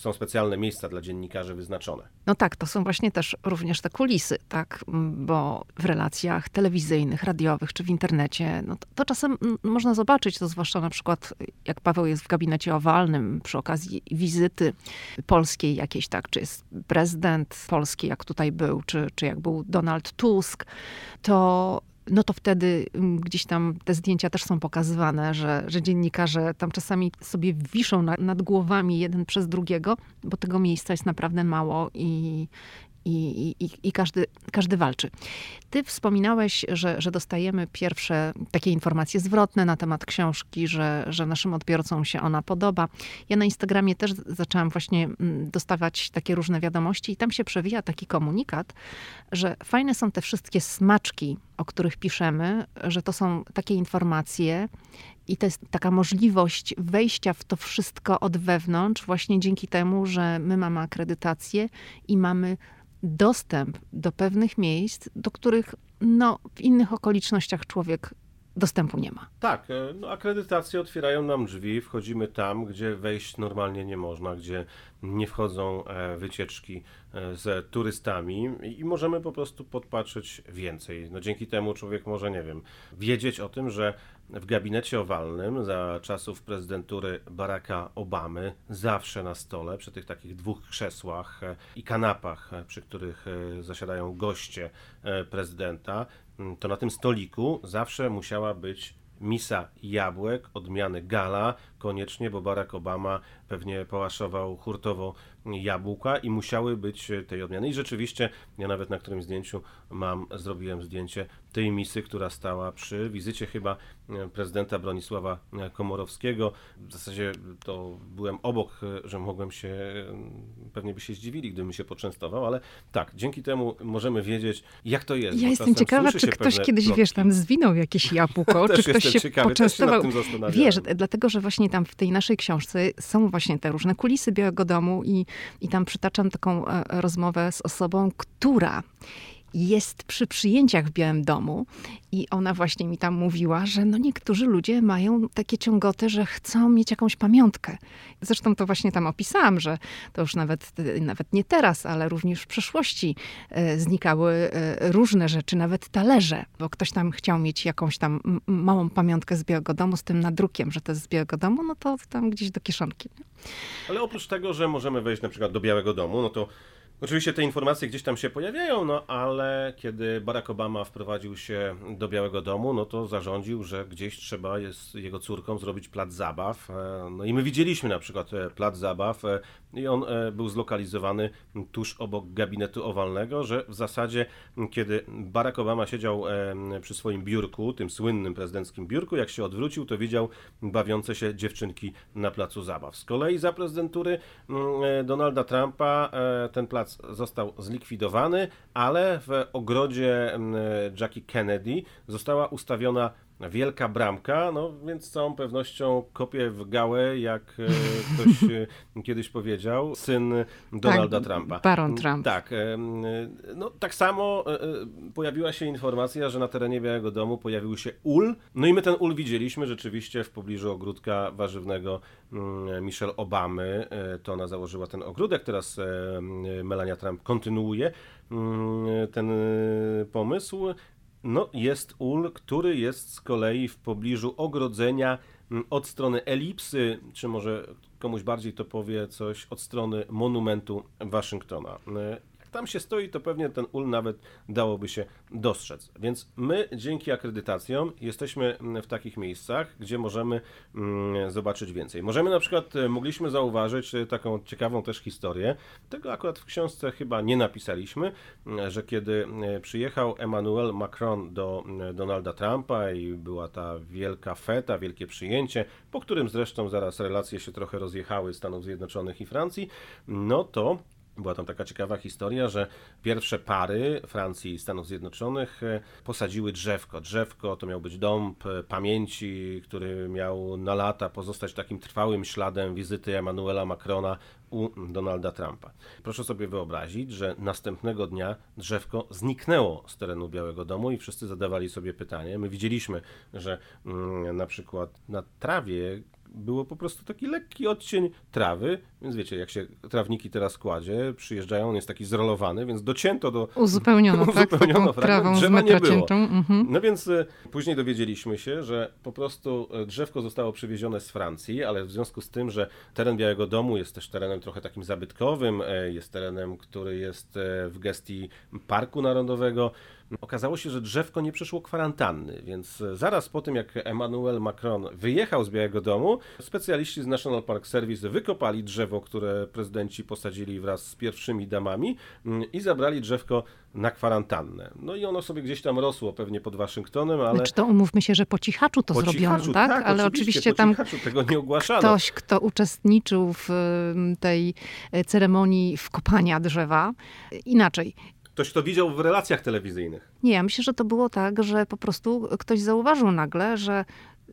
są specjalne miejsca dla dziennikarzy wyznaczone. No tak, to są właśnie też również te kulisy, tak, bo w relacjach telewizyjnych, radiowych czy w internecie, no to, to czasem można zobaczyć, to zwłaszcza na przykład jak Paweł jest w gabinecie owalnym przy okazji wizyty polskiej jakiejś, tak, czy jest prezydent polski, jak tutaj był, czy, czy jak był Donald Tusk, to no to wtedy mm, gdzieś tam te zdjęcia też są pokazywane, że, że dziennikarze tam czasami sobie wiszą na, nad głowami jeden przez drugiego, bo tego miejsca jest naprawdę mało i, i, i, i każdy, każdy walczy. Ty wspominałeś, że, że dostajemy pierwsze takie informacje zwrotne na temat książki, że, że naszym odbiorcom się ona podoba. Ja na Instagramie też zaczęłam właśnie mm, dostawać takie różne wiadomości i tam się przewija taki komunikat, że fajne są te wszystkie smaczki, o których piszemy, że to są takie informacje i to jest taka możliwość wejścia w to wszystko od wewnątrz, właśnie dzięki temu, że my mamy akredytację i mamy dostęp do pewnych miejsc, do których no, w innych okolicznościach człowiek dostępu nie ma. Tak, e, no, akredytacje otwierają nam drzwi, wchodzimy tam, gdzie wejść normalnie nie można, gdzie nie wchodzą e, wycieczki e, z turystami i możemy po prostu podpatrzeć więcej. No, dzięki temu człowiek może, nie wiem, wiedzieć o tym, że w gabinecie owalnym za czasów prezydentury Baracka Obamy zawsze na stole, przy tych takich dwóch krzesłach i kanapach, przy których zasiadają goście prezydenta, to na tym stoliku zawsze musiała być misa jabłek odmiany gala, koniecznie, bo Barack Obama pewnie pałaszował hurtowo jabłka i musiały być tej odmiany. I rzeczywiście, ja nawet na którymś zdjęciu mam, zrobiłem zdjęcie tej misy, która stała przy wizycie chyba prezydenta Bronisława Komorowskiego. W zasadzie to byłem obok, że mogłem się, pewnie by się zdziwili, gdybym się poczęstował, ale tak, dzięki temu możemy wiedzieć, jak to jest. Ja jestem ciekawa, czy ktoś kiedyś, plotki. wiesz, tam zwinął jakieś jabłko, czy ktoś się ciekawy, poczęstował. Wiesz, dlatego, że właśnie tam w tej naszej książce są właśnie te różne kulisy Białego Domu i, i tam przytaczam taką e, rozmowę z osobą, która jest przy przyjęciach w Białym Domu i ona właśnie mi tam mówiła, że no niektórzy ludzie mają takie ciągoty, że chcą mieć jakąś pamiątkę. Zresztą to właśnie tam opisałam, że to już nawet, nawet nie teraz, ale również w przeszłości e, znikały e, różne rzeczy, nawet talerze, bo ktoś tam chciał mieć jakąś tam małą pamiątkę z Białego Domu z tym nadrukiem, że to jest z Białego Domu, no to tam gdzieś do kieszonki. Ale oprócz tego, że możemy wejść na przykład do Białego Domu, no to Oczywiście te informacje gdzieś tam się pojawiają, no ale kiedy Barack Obama wprowadził się do Białego Domu, no to zarządził, że gdzieś trzeba jest jego córkom zrobić plac zabaw. E, no i my widzieliśmy na przykład e, plac zabaw e, i on był zlokalizowany tuż obok gabinetu owalnego, że w zasadzie kiedy Barack Obama siedział przy swoim biurku, tym słynnym prezydenckim biurku, jak się odwrócił, to widział bawiące się dziewczynki na placu zabaw. Z kolei za prezydentury Donalda Trumpa ten plac został zlikwidowany, ale w ogrodzie Jackie Kennedy została ustawiona wielka bramka, no więc z całą pewnością kopię w gałę, jak e, ktoś e, kiedyś powiedział, syn Donalda tak, Trumpa. Baron Trump. Tak. No tak samo e, pojawiła się informacja, że na terenie Białego Domu pojawił się ul, no i my ten ul widzieliśmy rzeczywiście w pobliżu ogródka warzywnego mm, Michelle Obamy. To ona założyła ten ogródek, teraz Melania Trump kontynuuje mm, ten pomysł. No, jest ul, który jest z kolei w pobliżu ogrodzenia mm, od strony elipsy, czy może komuś bardziej to powie coś od strony monumentu Waszyngtona tam się stoi, to pewnie ten ul nawet dałoby się dostrzec. Więc my dzięki akredytacjom jesteśmy w takich miejscach, gdzie możemy mm, zobaczyć więcej. Możemy na przykład, e, mogliśmy zauważyć e, taką ciekawą też historię, tego akurat w książce chyba nie napisaliśmy, że kiedy e, przyjechał Emmanuel Macron do Donalda Trumpa i była ta wielka feta, wielkie przyjęcie, po którym zresztą zaraz relacje się trochę rozjechały Stanów Zjednoczonych i Francji, no to była tam taka ciekawa historia, że pierwsze pary Francji i Stanów Zjednoczonych e, posadziły drzewko. Drzewko to miał być dąb pamięci, który miał na lata pozostać takim trwałym śladem wizyty Emmanuela Macrona u Donalda Trumpa. Proszę sobie wyobrazić, że następnego dnia drzewko zniknęło z terenu Białego Domu i wszyscy zadawali sobie pytanie. My widzieliśmy, że mm, na przykład na trawie było po prostu taki lekki odcień trawy, więc wiecie, jak się trawniki teraz kładzie, przyjeżdżają, on jest taki zrolowany, więc docięto do... Uzupełniono, tak, uzupełniono taką trawą drzewa nie było. Mhm. No więc y, później dowiedzieliśmy się, że po prostu y, drzewko zostało przywiezione z Francji, ale w związku z tym, że teren Białego Domu jest też terenem trochę takim zabytkowym, y, jest terenem, który jest w gestii Parku Narodowego, Okazało się, że drzewko nie przeszło kwarantanny, więc zaraz po tym, jak Emmanuel Macron wyjechał z Białego Domu, specjaliści z National Park Service wykopali drzewo, które prezydenci posadzili wraz z pierwszymi damami mm, i zabrali drzewko na kwarantannę. No i ono sobie gdzieś tam rosło pewnie pod Waszyngtonem, ale... Znaczy to umówmy się, że po cichaczu to po zrobiono, cichaczu, tak? tak? Ale oczywiście tam tego nie ogłaszano. ktoś, kto uczestniczył w tej e, ceremonii wkopania drzewa, inaczej. Ktoś to widział w relacjach telewizyjnych. Nie, ja myślę, że to było tak, że po prostu ktoś zauważył nagle, że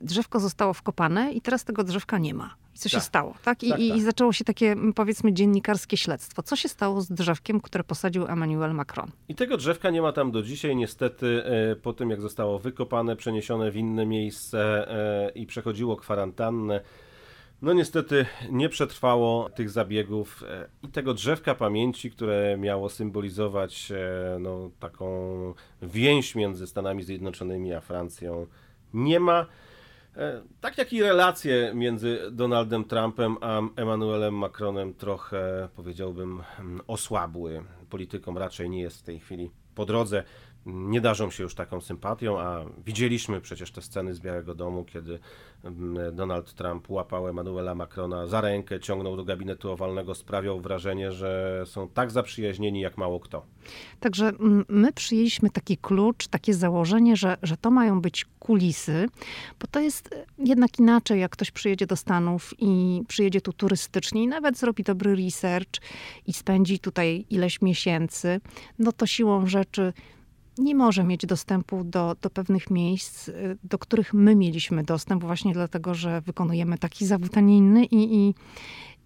drzewko zostało wkopane i teraz tego drzewka nie ma. I co się Tak. stało? Tak? I, Tak, i, tak. I zaczęło się takie, m, powiedzmy, dziennikarskie śledztwo. Co się stało z drzewkiem, które posadził Emmanuel Macron? I tego drzewka nie ma tam do dzisiaj. Niestety, e, po tym jak zostało wykopane, przeniesione w inne miejsce e, i przechodziło kwarantannę, no niestety nie przetrwało tych zabiegów e, i tego drzewka pamięci, które miało symbolizować e, no, taką więź między Stanami Zjednoczonymi a Francją, nie ma. E, Tak jak i relacje między Donaldem Trumpem a Emmanuelem Macronem trochę, powiedziałbym, mm, osłabły. Politykom raczej nie jest w tej chwili po drodze. Nie darzą się już taką sympatią, a widzieliśmy przecież te sceny z Białego Domu, kiedy mm, Donald Trump łapał Emmanuela Macrona za rękę, ciągnął do gabinetu owalnego, sprawiał wrażenie, że są tak zaprzyjaźnieni jak mało kto. Także mm, my przyjęliśmy taki klucz, takie założenie, że, że to mają być kulisy, bo to jest e, jednak inaczej, jak ktoś przyjedzie do Stanów i przyjedzie tu turystycznie i nawet zrobi dobry research i spędzi tutaj ileś miesięcy, no to siłą rzeczy nie może mieć dostępu do, do pewnych miejsc, y, do których my mieliśmy dostęp, właśnie dlatego, że wykonujemy taki zawód, a nie inny i, i,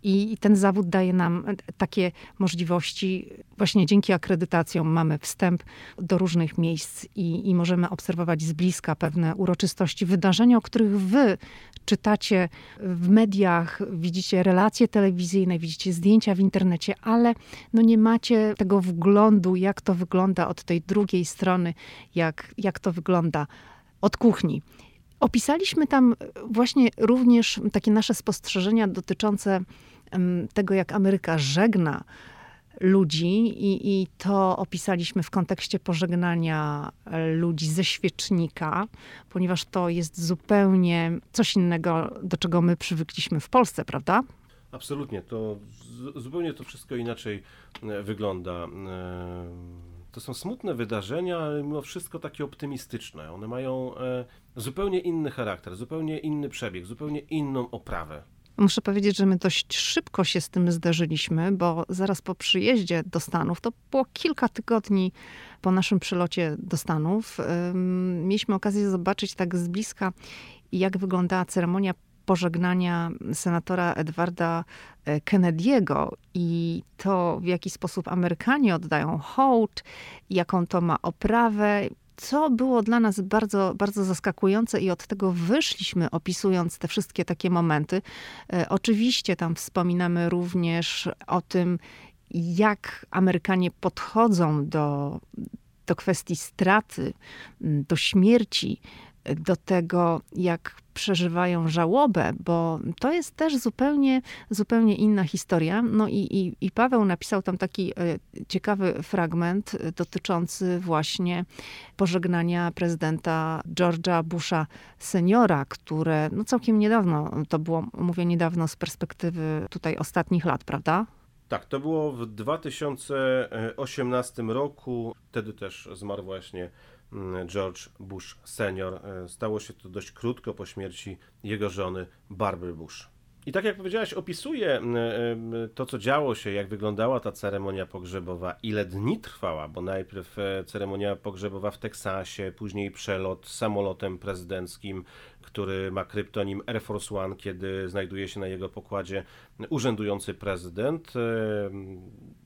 i ten zawód daje nam takie możliwości. Właśnie dzięki akredytacjom mamy wstęp do różnych miejsc i, i możemy obserwować z bliska pewne uroczystości, wydarzenia, o których wy czytacie w mediach, widzicie relacje telewizyjne, widzicie zdjęcia w internecie, ale no nie macie tego wglądu, jak to wygląda od tej drugiej strony, jak, jak to wygląda od kuchni. Opisaliśmy tam właśnie również takie nasze spostrzeżenia dotyczące tego, jak Ameryka żegna ludzi i, i to opisaliśmy w kontekście pożegnania e, ludzi ze świecznika, ponieważ to jest zupełnie coś innego, do czego my przywykliśmy w Polsce, prawda? Absolutnie, to zupełnie to wszystko inaczej e, wygląda. E, To są smutne wydarzenia, ale mimo wszystko takie optymistyczne. One mają zupełnie inny charakter, zupełnie inny przebieg, zupełnie inną oprawę. Muszę powiedzieć, że my dość szybko się z tym zderzyliśmy, bo zaraz po przyjeździe do Stanów, to było kilka tygodni po naszym przylocie do Stanów, mieliśmy okazję zobaczyć tak z bliska, jak wyglądała ceremonia pożegnania senatora Edwarda e, Kennedy'ego i to, w jaki sposób Amerykanie oddają hołd, jaką to ma oprawę. Co było dla nas bardzo, bardzo zaskakujące i od tego wyszliśmy, opisując te wszystkie takie momenty. E, Oczywiście tam wspominamy również o tym, jak Amerykanie podchodzą do, do kwestii straty, do śmierci, do tego, jak przeżywają żałobę, bo to jest też zupełnie, zupełnie inna historia. No i, i, i Paweł napisał tam taki e, ciekawy fragment e, dotyczący właśnie pożegnania prezydenta George'a Busha seniora, które no całkiem niedawno, to było, mówię niedawno z perspektywy tutaj ostatnich lat, prawda? Tak, to było w 2018 roku. Wtedy też zmarł właśnie George Bush senior. E, Stało się to dość krótko po śmierci jego żony Barbary Bush. I tak jak powiedziałaś, opisuje mm, em, to, co działo się, jak wyglądała ta ceremonia pogrzebowa, ile dni trwała, bo najpierw e, ceremonia pogrzebowa w Teksasie, później przelot samolotem prezydenckim, który ma kryptonim Air Force One, kiedy znajduje się na jego pokładzie urzędujący prezydent.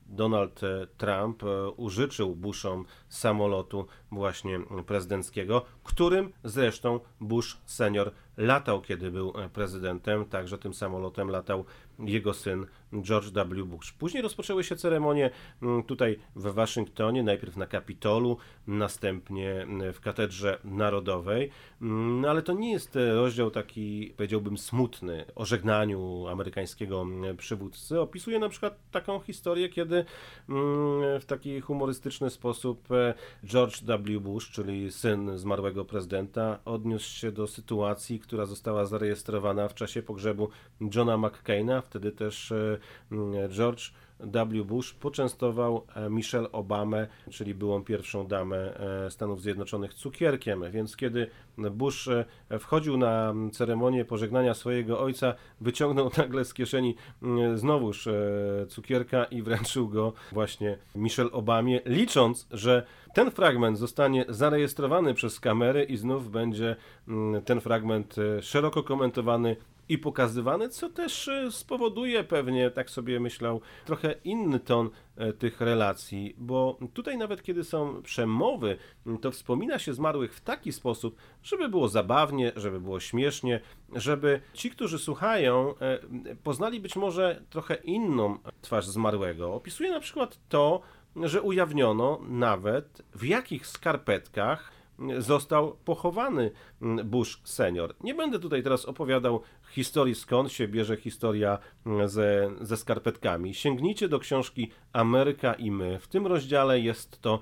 Donald e, Trump e, użyczył Bushom samolotu właśnie prezydenckiego, którym zresztą Bush senior latał, kiedy był e, prezydentem, także tym samolotem latał jego syn George W. Bush. Później rozpoczęły się ceremonie mm, tutaj w Waszyngtonie, najpierw na Kapitolu, następnie mm, w Katedrze Narodowej, mm, ale to nie jest rozdział taki, powiedziałbym, smutny o żegnaniu amerykańskiego przywódcy. Opisuje na przykład taką historię, kiedy w taki humorystyczny sposób e, George W. Bush, czyli syn zmarłego prezydenta, odniósł się do sytuacji, która została zarejestrowana w czasie pogrzebu Johna McCaina, wtedy też e, George W. Bush poczęstował e, Michelle Obamę, czyli byłą pierwszą damę e, Stanów Zjednoczonych, cukierkiem. Więc kiedy Bush e, wchodził na ceremonię pożegnania swojego ojca, wyciągnął nagle z kieszeni znowuż cukierka i wręczył go właśnie Michelle Obamie, licząc, że ten fragment zostanie zarejestrowany przez kamery i znów będzie ten fragment szeroko komentowany i pokazywane, co też e, spowoduje pewnie, tak sobie myślał, trochę inny ton e, tych relacji, bo tutaj nawet kiedy są przemowy, to wspomina się zmarłych w taki sposób, żeby było zabawnie, żeby było śmiesznie, żeby ci, którzy słuchają, e, poznali być może trochę inną twarz zmarłego. Opisuje na przykład to, że ujawniono nawet w jakich skarpetkach został pochowany Bush senior. Nie będę tutaj teraz opowiadał historii, skąd się bierze historia ze, ze skarpetkami. Sięgnijcie do książki Ameryka i my. W tym rozdziale jest to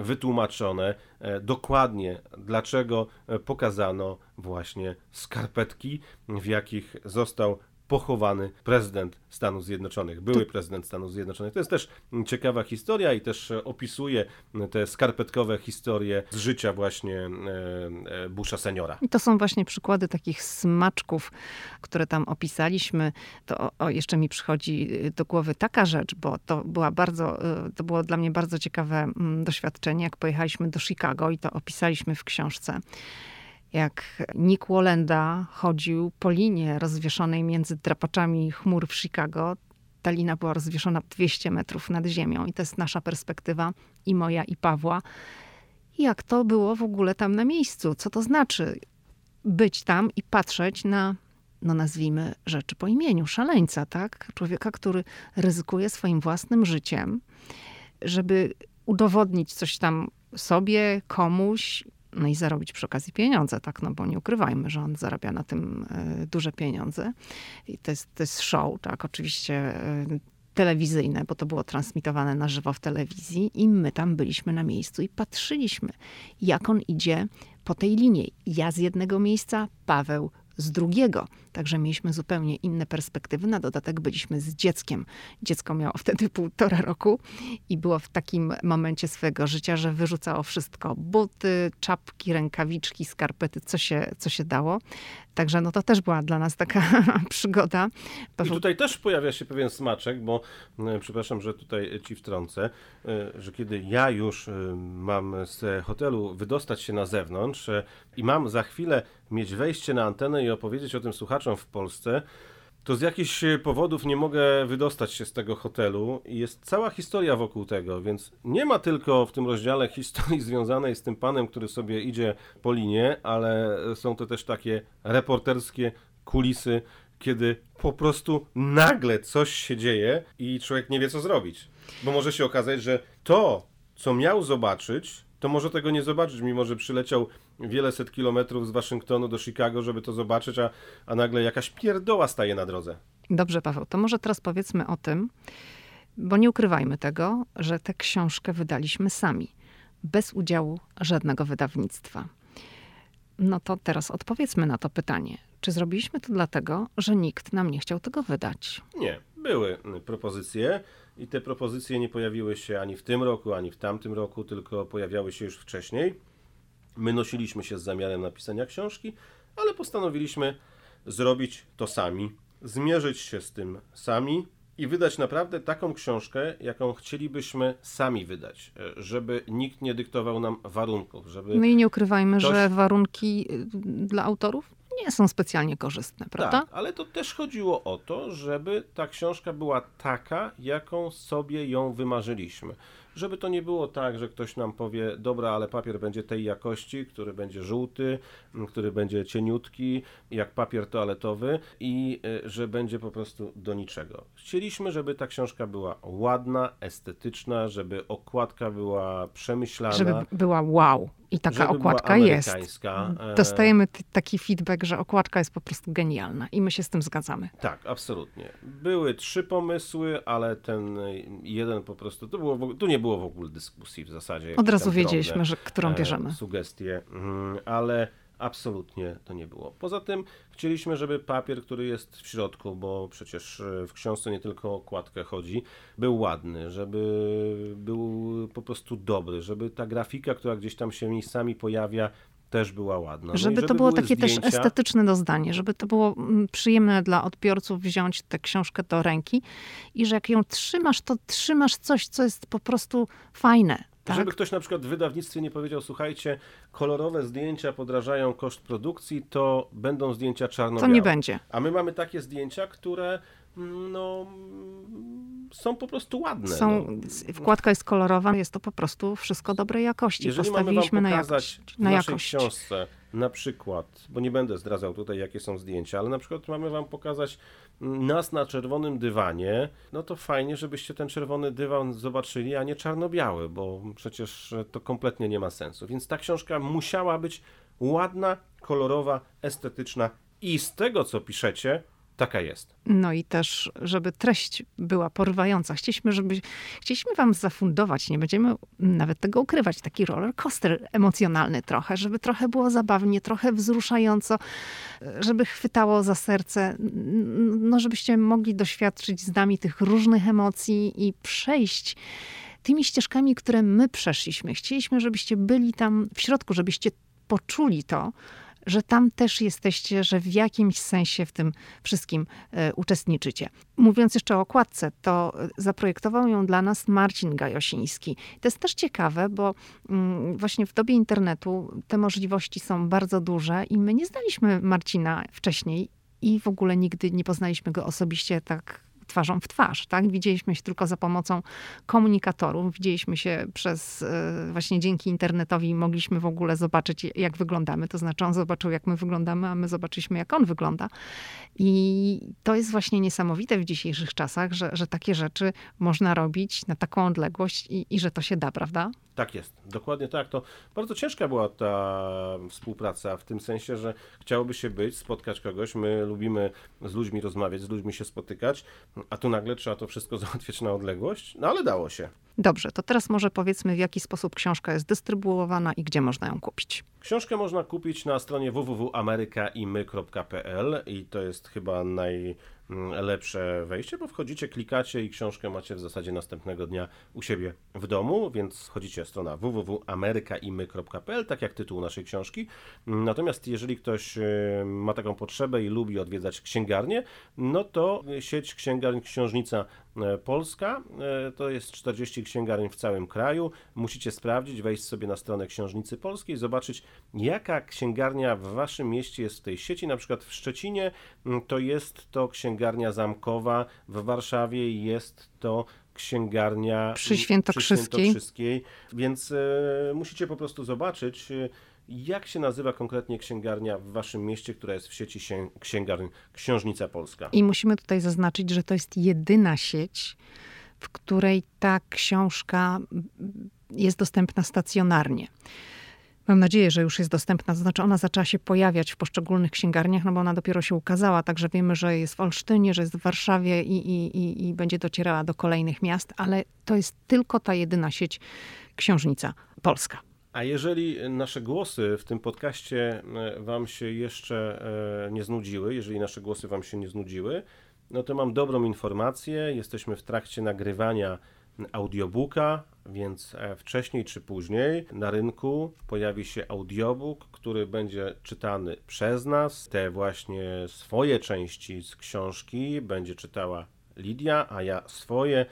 wytłumaczone e, dokładnie, dlaczego pokazano właśnie skarpetki, w jakich został pochowany prezydent Stanów Zjednoczonych, były prezydent Stanów Zjednoczonych. To jest też ciekawa historia i też opisuje te skarpetkowe historie z życia właśnie e, e, Busha seniora. I to są właśnie przykłady takich smaczków, które tam opisaliśmy. To o, jeszcze mi przychodzi do głowy taka rzecz, bo to była bardzo, e, to było dla mnie bardzo ciekawe mm, doświadczenie, jak pojechaliśmy do Chicago i to opisaliśmy w książce jak Nick Wolenda chodził po linie rozwieszonej między drapaczami chmur w Chicago. Ta lina była rozwieszona 200 metrów nad ziemią i to jest nasza perspektywa i moja i Pawła. Jak to było w ogóle tam na miejscu? Co to znaczy być tam i patrzeć na, no nazwijmy rzeczy po imieniu, szaleńca, tak? Człowieka, który ryzykuje swoim własnym życiem, żeby udowodnić coś tam sobie, komuś no i zarobić przy okazji pieniądze, tak, no bo nie ukrywajmy, że on zarabia na tym e, duże pieniądze. I to jest, to jest show, tak, oczywiście e, telewizyjne, bo to było transmitowane na żywo w telewizji i my tam byliśmy na miejscu i patrzyliśmy, jak on idzie po tej linii. Ja z jednego miejsca, Paweł z drugiego. Także mieliśmy zupełnie inne perspektywy. Na dodatek byliśmy z dzieckiem. Dziecko miało wtedy półtora roku i było w takim momencie swojego życia, że wyrzucało wszystko. Buty, czapki, rękawiczki, skarpety, co się, co się dało. Także no to też była dla nas taka przygoda. I tutaj też pojawia się pewien smaczek, bo e, przepraszam, że tutaj ci wtrącę, e, że kiedy ja już e, mam z hotelu wydostać się na zewnątrz i mam za chwilę mieć wejście na antenę i opowiedzieć o tym słuchaczom w Polsce, to z jakichś powodów nie mogę wydostać się z tego hotelu i jest cała historia wokół tego, więc nie ma tylko w tym rozdziale historii związanej z tym panem, który sobie idzie po linie, ale są to też takie reporterskie kulisy, kiedy po prostu nagle coś się dzieje i człowiek nie wie co zrobić. Bo może się okazać, że to, co miał zobaczyć, to może tego nie zobaczyć, mimo że przyleciał wiele set kilometrów z Waszyngtonu do Chicago, żeby to zobaczyć, a, a nagle jakaś pierdoła staje na drodze. Dobrze, Paweł, to może teraz powiedzmy o tym, bo nie ukrywajmy tego, że tę książkę wydaliśmy sami, bez udziału żadnego wydawnictwa. No to teraz odpowiedzmy na to pytanie. Czy zrobiliśmy to dlatego, że nikt nam nie chciał tego wydać? Nie. Były propozycje i te propozycje nie pojawiły się ani w tym roku, ani w tamtym roku, tylko pojawiały się już wcześniej. My nosiliśmy się z zamiarem napisania książki, ale postanowiliśmy zrobić to sami, zmierzyć się z tym sami i wydać naprawdę taką książkę, jaką chcielibyśmy sami wydać, e, żeby nikt nie dyktował nam warunków, żeby... No i nie ukrywajmy, ktoś... że warunki y, dla autorów nie są specjalnie korzystne, prawda? Tak, ale to też chodziło o to, żeby ta książka była taka, jaką sobie ją wymarzyliśmy żeby to nie było tak, że ktoś nam powie, dobra, ale papier będzie tej jakości, który będzie żółty, który będzie cieniutki, jak papier toaletowy i e, że będzie po prostu do niczego. Chcieliśmy, żeby ta książka była ładna, estetyczna, żeby okładka była przemyślana. Żeby była wow. I taka okładka jest. E, Dostajemy taki feedback, że okładka jest po prostu genialna i my się z tym zgadzamy. Tak, absolutnie. Były trzy pomysły, ale ten jeden po prostu, to było, tu nie było w ogóle dyskusji w zasadzie. Od razu wiedzieliśmy, że którą e, bierzemy. Sugestie, mhm, ale absolutnie to nie było. Poza tym chcieliśmy, żeby papier, który jest w środku, bo przecież w książce nie tylko o okładkę chodzi, był ładny, żeby był po prostu dobry, żeby ta grafika, która gdzieś tam się miejscami pojawia, też była ładna. No żeby, żeby, to było takie zdjęcia... też estetyczne doznanie, żeby to było przyjemne dla odbiorców wziąć tę książkę do ręki i że jak ją trzymasz, to trzymasz coś, co jest po prostu fajne. Tak? Żeby ktoś na przykład w wydawnictwie nie powiedział, słuchajcie, kolorowe zdjęcia podrażają koszt produkcji, to będą zdjęcia czarno-białe. To nie będzie. A my mamy takie zdjęcia, które no, są po prostu ładne. Są, no. Wkładka jest kolorowa, jest to po prostu wszystko dobrej jakości. Jeżeli Postawiliśmy mamy wam na jakość. W na naszej jakość. książce na przykład, bo nie będę zdradzał tutaj jakie są zdjęcia, ale na przykład mamy wam pokazać nas na czerwonym dywanie, no to fajnie, żebyście ten czerwony dywan zobaczyli, a nie czarno-biały, bo przecież to kompletnie nie ma sensu. Więc ta książka musiała być ładna, kolorowa, estetyczna i z tego co piszecie, Taka jest. No i też, żeby treść była porywająca. Chcieliśmy, żeby, chcieliśmy wam zafundować, nie będziemy nawet tego ukrywać, taki roller coaster emocjonalny trochę, żeby trochę było zabawnie, trochę wzruszająco, żeby chwytało za serce, no żebyście mogli doświadczyć z nami tych różnych emocji i przejść tymi ścieżkami, które my przeszliśmy. Chcieliśmy, żebyście byli tam w środku, żebyście poczuli to, że tam też jesteście, że w jakimś sensie w tym wszystkim e, uczestniczycie. Mówiąc jeszcze o okładce, to e, zaprojektował ją dla nas Marcin Gajosiński. To jest też ciekawe, bo mm, właśnie w dobie internetu te możliwości są bardzo duże i my nie znaliśmy Marcina wcześniej i w ogóle nigdy nie poznaliśmy go osobiście tak twarzą w twarz, tak? Widzieliśmy się tylko za pomocą komunikatorów, widzieliśmy się przez, e, właśnie dzięki internetowi mogliśmy w ogóle zobaczyć, jak wyglądamy, to znaczy on zobaczył, jak my wyglądamy, a my zobaczyliśmy, jak on wygląda. I to jest właśnie niesamowite w dzisiejszych czasach, że, że takie rzeczy można robić na taką odległość i, i że to się da, prawda? Tak jest, dokładnie tak. To bardzo ciężka była ta współpraca w tym sensie, że chciałoby się być, spotkać kogoś. My lubimy z ludźmi rozmawiać, z ludźmi się spotykać, a tu nagle trzeba to wszystko załatwiać na odległość. No ale dało się. Dobrze, to teraz może powiedzmy, w jaki sposób książka jest dystrybuowana i gdzie można ją kupić. Książkę można kupić na stronie www.amerykaimy.pl i to jest chyba naj Mm, lepsze wejście, bo wchodzicie, klikacie i książkę macie w zasadzie następnego dnia u siebie w domu, więc wchodzicie strona www.amerykaimy.pl, tak jak tytuł naszej książki. Natomiast jeżeli ktoś e, ma taką potrzebę i lubi odwiedzać księgarnię, no to sieć księgarni Książnica E, Polska. E, to jest 40 księgarni w całym kraju. Musicie sprawdzić, wejść sobie na stronę Książnicy Polskiej, zobaczyć jaka księgarnia w waszym mieście jest w tej sieci. Na przykład w Szczecinie to jest to księgarnia zamkowa, w Warszawie jest to księgarnia przy Świętokrzyskiej. Przy Świętokrzyskiej. Więc e, musicie po prostu zobaczyć jak się nazywa konkretnie księgarnia w waszym mieście, która jest w sieci księgarni Książnica Polska? I musimy tutaj zaznaczyć, że to jest jedyna sieć, w której ta książka jest dostępna stacjonarnie. Mam nadzieję, że już jest dostępna, znaczy ona zaczęła się pojawiać w poszczególnych księgarniach, no bo ona dopiero się ukazała, także wiemy, że jest w Olsztynie, że jest w Warszawie i, i, i, i będzie docierała do kolejnych miast, ale to jest tylko ta jedyna sieć Książnica Polska. A jeżeli nasze głosy w tym podcaście e, Wam się jeszcze e, nie znudziły, jeżeli nasze głosy Wam się nie znudziły, no to mam dobrą informację. Jesteśmy w trakcie nagrywania audiobooka, więc e, wcześniej czy później na rynku pojawi się audiobook, który będzie czytany przez nas. Te właśnie swoje części z książki będzie czytała Lidia, a ja swoje,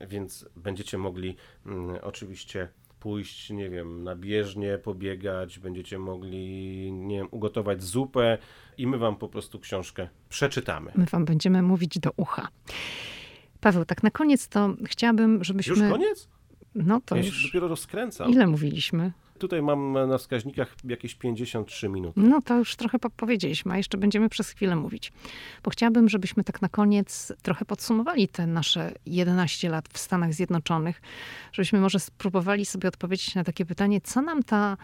więc będziecie mogli mm, oczywiście pójść, nie wiem, na bieżnię, pobiegać, będziecie mogli, nie wiem, ugotować zupę i my wam po prostu książkę przeczytamy. My wam będziemy mówić do ucha. Paweł, tak na koniec to chciałabym, żebyśmy... Już koniec? No to ja już... się dopiero rozkręcam. Ile mówiliśmy? Tutaj mam na wskaźnikach jakieś 53 minuty. No to już trochę powiedzieliśmy, a jeszcze będziemy przez chwilę mówić. Bo chciałabym, żebyśmy tak na koniec trochę podsumowali te nasze 11 lat w Stanach Zjednoczonych, żebyśmy może spróbowali sobie odpowiedzieć na takie pytanie, co nam ta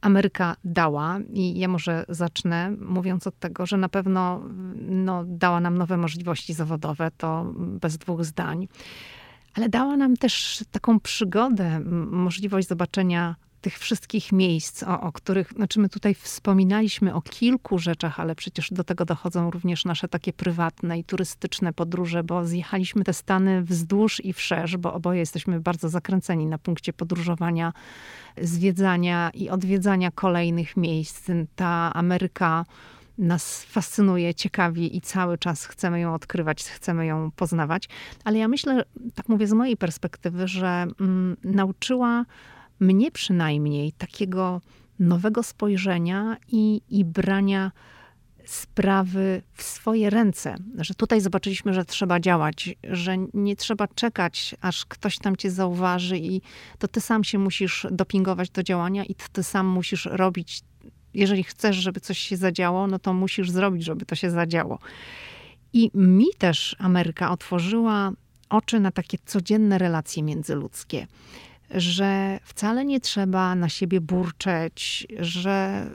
Ameryka dała. I ja może zacznę mówiąc od tego, że na pewno no, dała nam nowe możliwości zawodowe, to bez dwóch zdań. Ale dała nam też taką przygodę, możliwość zobaczenia tych wszystkich miejsc, o, o, których, znaczy my tutaj wspominaliśmy o kilku rzeczach, ale przecież do tego dochodzą również nasze takie prywatne i turystyczne podróże, bo zjechaliśmy te Stany wzdłuż i wszerz, bo oboje jesteśmy bardzo zakręceni na punkcie podróżowania, zwiedzania i odwiedzania kolejnych miejsc. Ta Ameryka nas fascynuje, ciekawi i cały czas chcemy ją odkrywać, chcemy ją poznawać. Ale ja myślę, tak mówię z mojej perspektywy, że mm, nauczyła mnie przynajmniej takiego nowego spojrzenia i, i brania sprawy w swoje ręce. Że tutaj zobaczyliśmy, że trzeba działać, że nie trzeba czekać, aż ktoś tam cię zauważy i to ty sam się musisz dopingować do działania i ty sam musisz robić. Jeżeli chcesz, żeby coś się zadziało, no to musisz zrobić, żeby to się zadziało. I mi też Ameryka otworzyła oczy na takie codzienne relacje międzyludzkie że wcale nie trzeba na siebie burczeć, że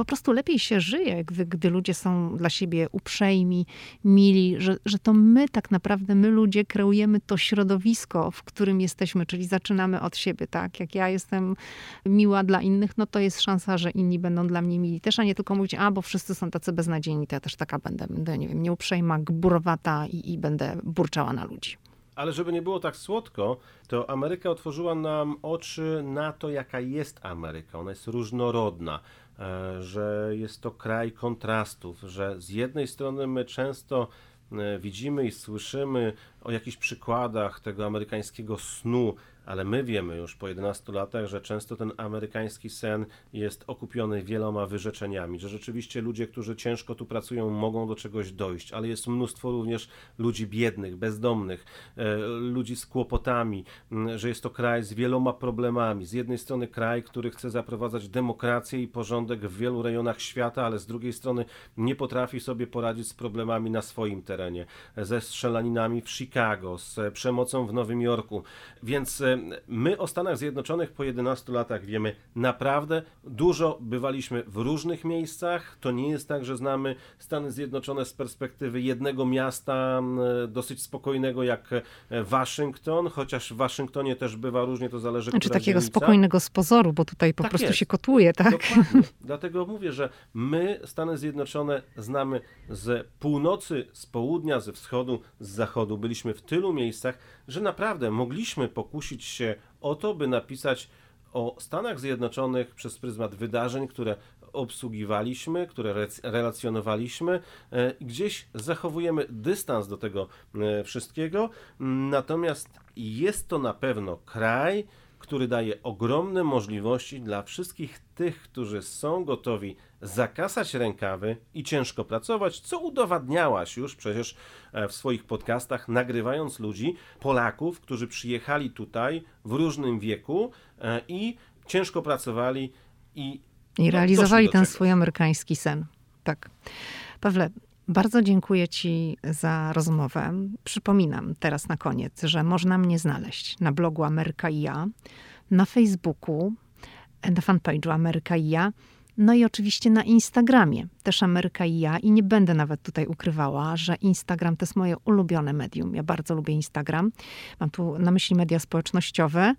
po prostu lepiej się żyje, gdy, gdy ludzie są dla siebie uprzejmi, mili, że, że to my tak naprawdę, my ludzie kreujemy to środowisko, w którym jesteśmy, czyli zaczynamy od siebie, tak? Jak ja jestem miła dla innych, no to jest szansa, że inni będą dla mnie mili też, a nie tylko mówić, a bo wszyscy są tacy beznadziejni, to ja też taka będę, będę nie wiem, nieuprzejma, gburowata i, i będę burczała na ludzi. Ale żeby nie było tak słodko, to Ameryka otworzyła nam oczy na to, jaka jest Ameryka. Ona jest różnorodna, e, że jest to kraj kontrastów, że z jednej strony my często e, widzimy i słyszymy o jakichś przykładach tego amerykańskiego snu, ale my wiemy już po 11 latach, że często ten amerykański sen jest okupiony wieloma wyrzeczeniami, że rzeczywiście ludzie, którzy ciężko tu pracują, mogą do czegoś dojść, ale jest mnóstwo również ludzi biednych, bezdomnych, e, ludzi z kłopotami, że jest to kraj z wieloma problemami. Z jednej strony kraj, który chce zaprowadzać demokrację i porządek w wielu rejonach świata, ale z drugiej strony nie potrafi sobie poradzić z problemami na swoim terenie, ze strzelaninami w Chicago, z przemocą w Nowym Jorku. Więc e, my o Stanach Zjednoczonych po 11 latach wiemy naprawdę dużo. Bywaliśmy w różnych miejscach. To nie jest tak, że znamy Stany Zjednoczone z perspektywy jednego miasta dosyć spokojnego jak e, Waszyngton, chociaż w Waszyngtonie też bywa różnie, to zależy Znaczy takiego dzielnica. spokojnego z pozoru, bo tutaj po tak prostu jest. się kotuje, tak? Dokładnie. Dlatego mówię, że my Stany Zjednoczone znamy z północy, z południa, ze wschodu, z zachodu. Byliśmy w tylu miejscach, że naprawdę mogliśmy pokusić się o to, by napisać o Stanach Zjednoczonych przez pryzmat wydarzeń, które obsługiwaliśmy, które relacjonowaliśmy. E, gdzieś zachowujemy dystans do tego e, wszystkiego, natomiast jest to na pewno kraj, który daje ogromne możliwości dla wszystkich tych, którzy są gotowi zakasać rękawy i ciężko pracować, co udowadniałaś już przecież e, w swoich podcastach, nagrywając ludzi, Polaków, którzy przyjechali tutaj w różnym wieku e, i ciężko pracowali i, I no, realizowali ten swój amerykański sen. Tak. Pawle, bardzo dziękuję Ci za rozmowę. Przypominam teraz na koniec, że można mnie znaleźć na blogu Ameryka i ja, na Facebooku, na fanpage'u Ameryka i ja, no i oczywiście na Instagramie, też Ameryka i ja. I nie będę nawet tutaj ukrywała, że Instagram to jest moje ulubione medium. Ja bardzo lubię Instagram. Mam tu na myśli media społecznościowe.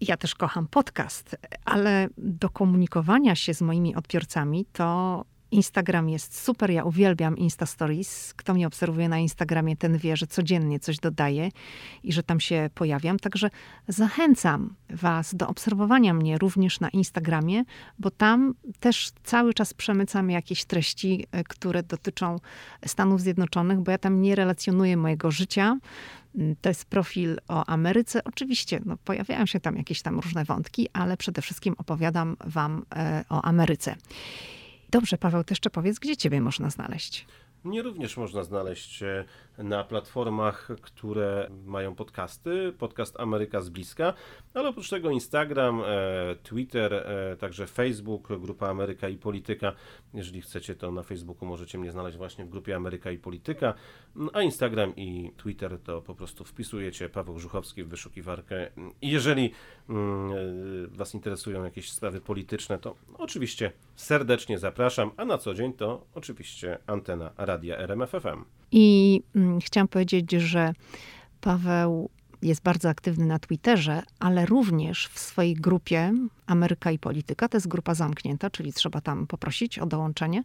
Ja też kocham podcast, ale do komunikowania się z moimi odbiorcami to Instagram jest super, ja uwielbiam Insta Stories. Kto mnie obserwuje na Instagramie, ten wie, że codziennie coś dodaję i że tam się pojawiam. Także zachęcam Was do obserwowania mnie również na Instagramie, bo tam też cały czas przemycam jakieś treści, e, które dotyczą Stanów Zjednoczonych, bo ja tam nie relacjonuję mojego życia. Mm, to jest profil o Ameryce. Oczywiście no, pojawiają się tam jakieś tam różne wątki, ale przede wszystkim opowiadam Wam e, o Ameryce. Dobrze, Paweł, to jeszcze powiedz, gdzie Ciebie można znaleźć? Mnie również można znaleźć e, na platformach, które mają podcasty, podcast Ameryka z bliska, ale oprócz tego Instagram, e, Twitter, e, także Facebook, Grupa Ameryka i Polityka. Jeżeli chcecie, to na Facebooku możecie mnie znaleźć właśnie w grupie Ameryka i Polityka, mm, a Instagram i Twitter to po prostu wpisujecie Paweł Żuchowski w wyszukiwarkę. I jeżeli mm, Was interesują jakieś sprawy polityczne, to oczywiście serdecznie zapraszam, a na co dzień to oczywiście antena radia RMFFM. I mm, chciałam powiedzieć, że Paweł jest bardzo aktywny na Twitterze, ale również w swojej grupie Ameryka i Polityka, to jest grupa zamknięta, czyli trzeba tam poprosić o dołączenie,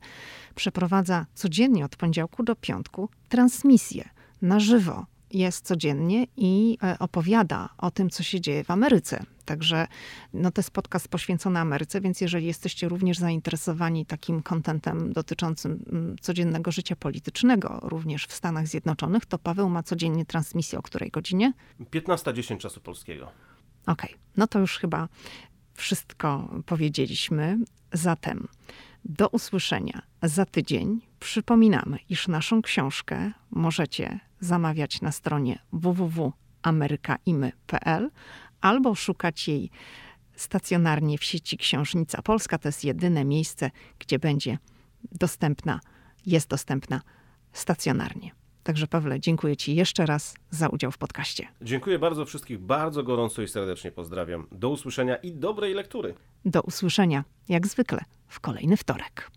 przeprowadza codziennie od poniedziałku do piątku transmisję na żywo jest codziennie i e, opowiada o tym, co się dzieje w Ameryce. Także no, to jest podcast poświęcony Ameryce, więc jeżeli jesteście również zainteresowani takim kontentem dotyczącym mm, codziennego życia politycznego, również w Stanach Zjednoczonych, to Paweł ma codziennie transmisję o której godzinie? 15.10 czasu polskiego. Okej, okay. no to już chyba wszystko powiedzieliśmy. Zatem do usłyszenia za tydzień. Przypominamy, iż naszą książkę możecie zamawiać na stronie www.amerykaimy.pl albo szukać jej stacjonarnie w sieci Książnica Polska. To jest jedyne miejsce, gdzie będzie dostępna, jest dostępna stacjonarnie. Także Pawle, dziękuję Ci jeszcze raz za udział w podcaście. Dziękuję bardzo wszystkich, bardzo gorąco i serdecznie pozdrawiam. Do usłyszenia i dobrej lektury. Do usłyszenia, jak zwykle, w kolejny wtorek.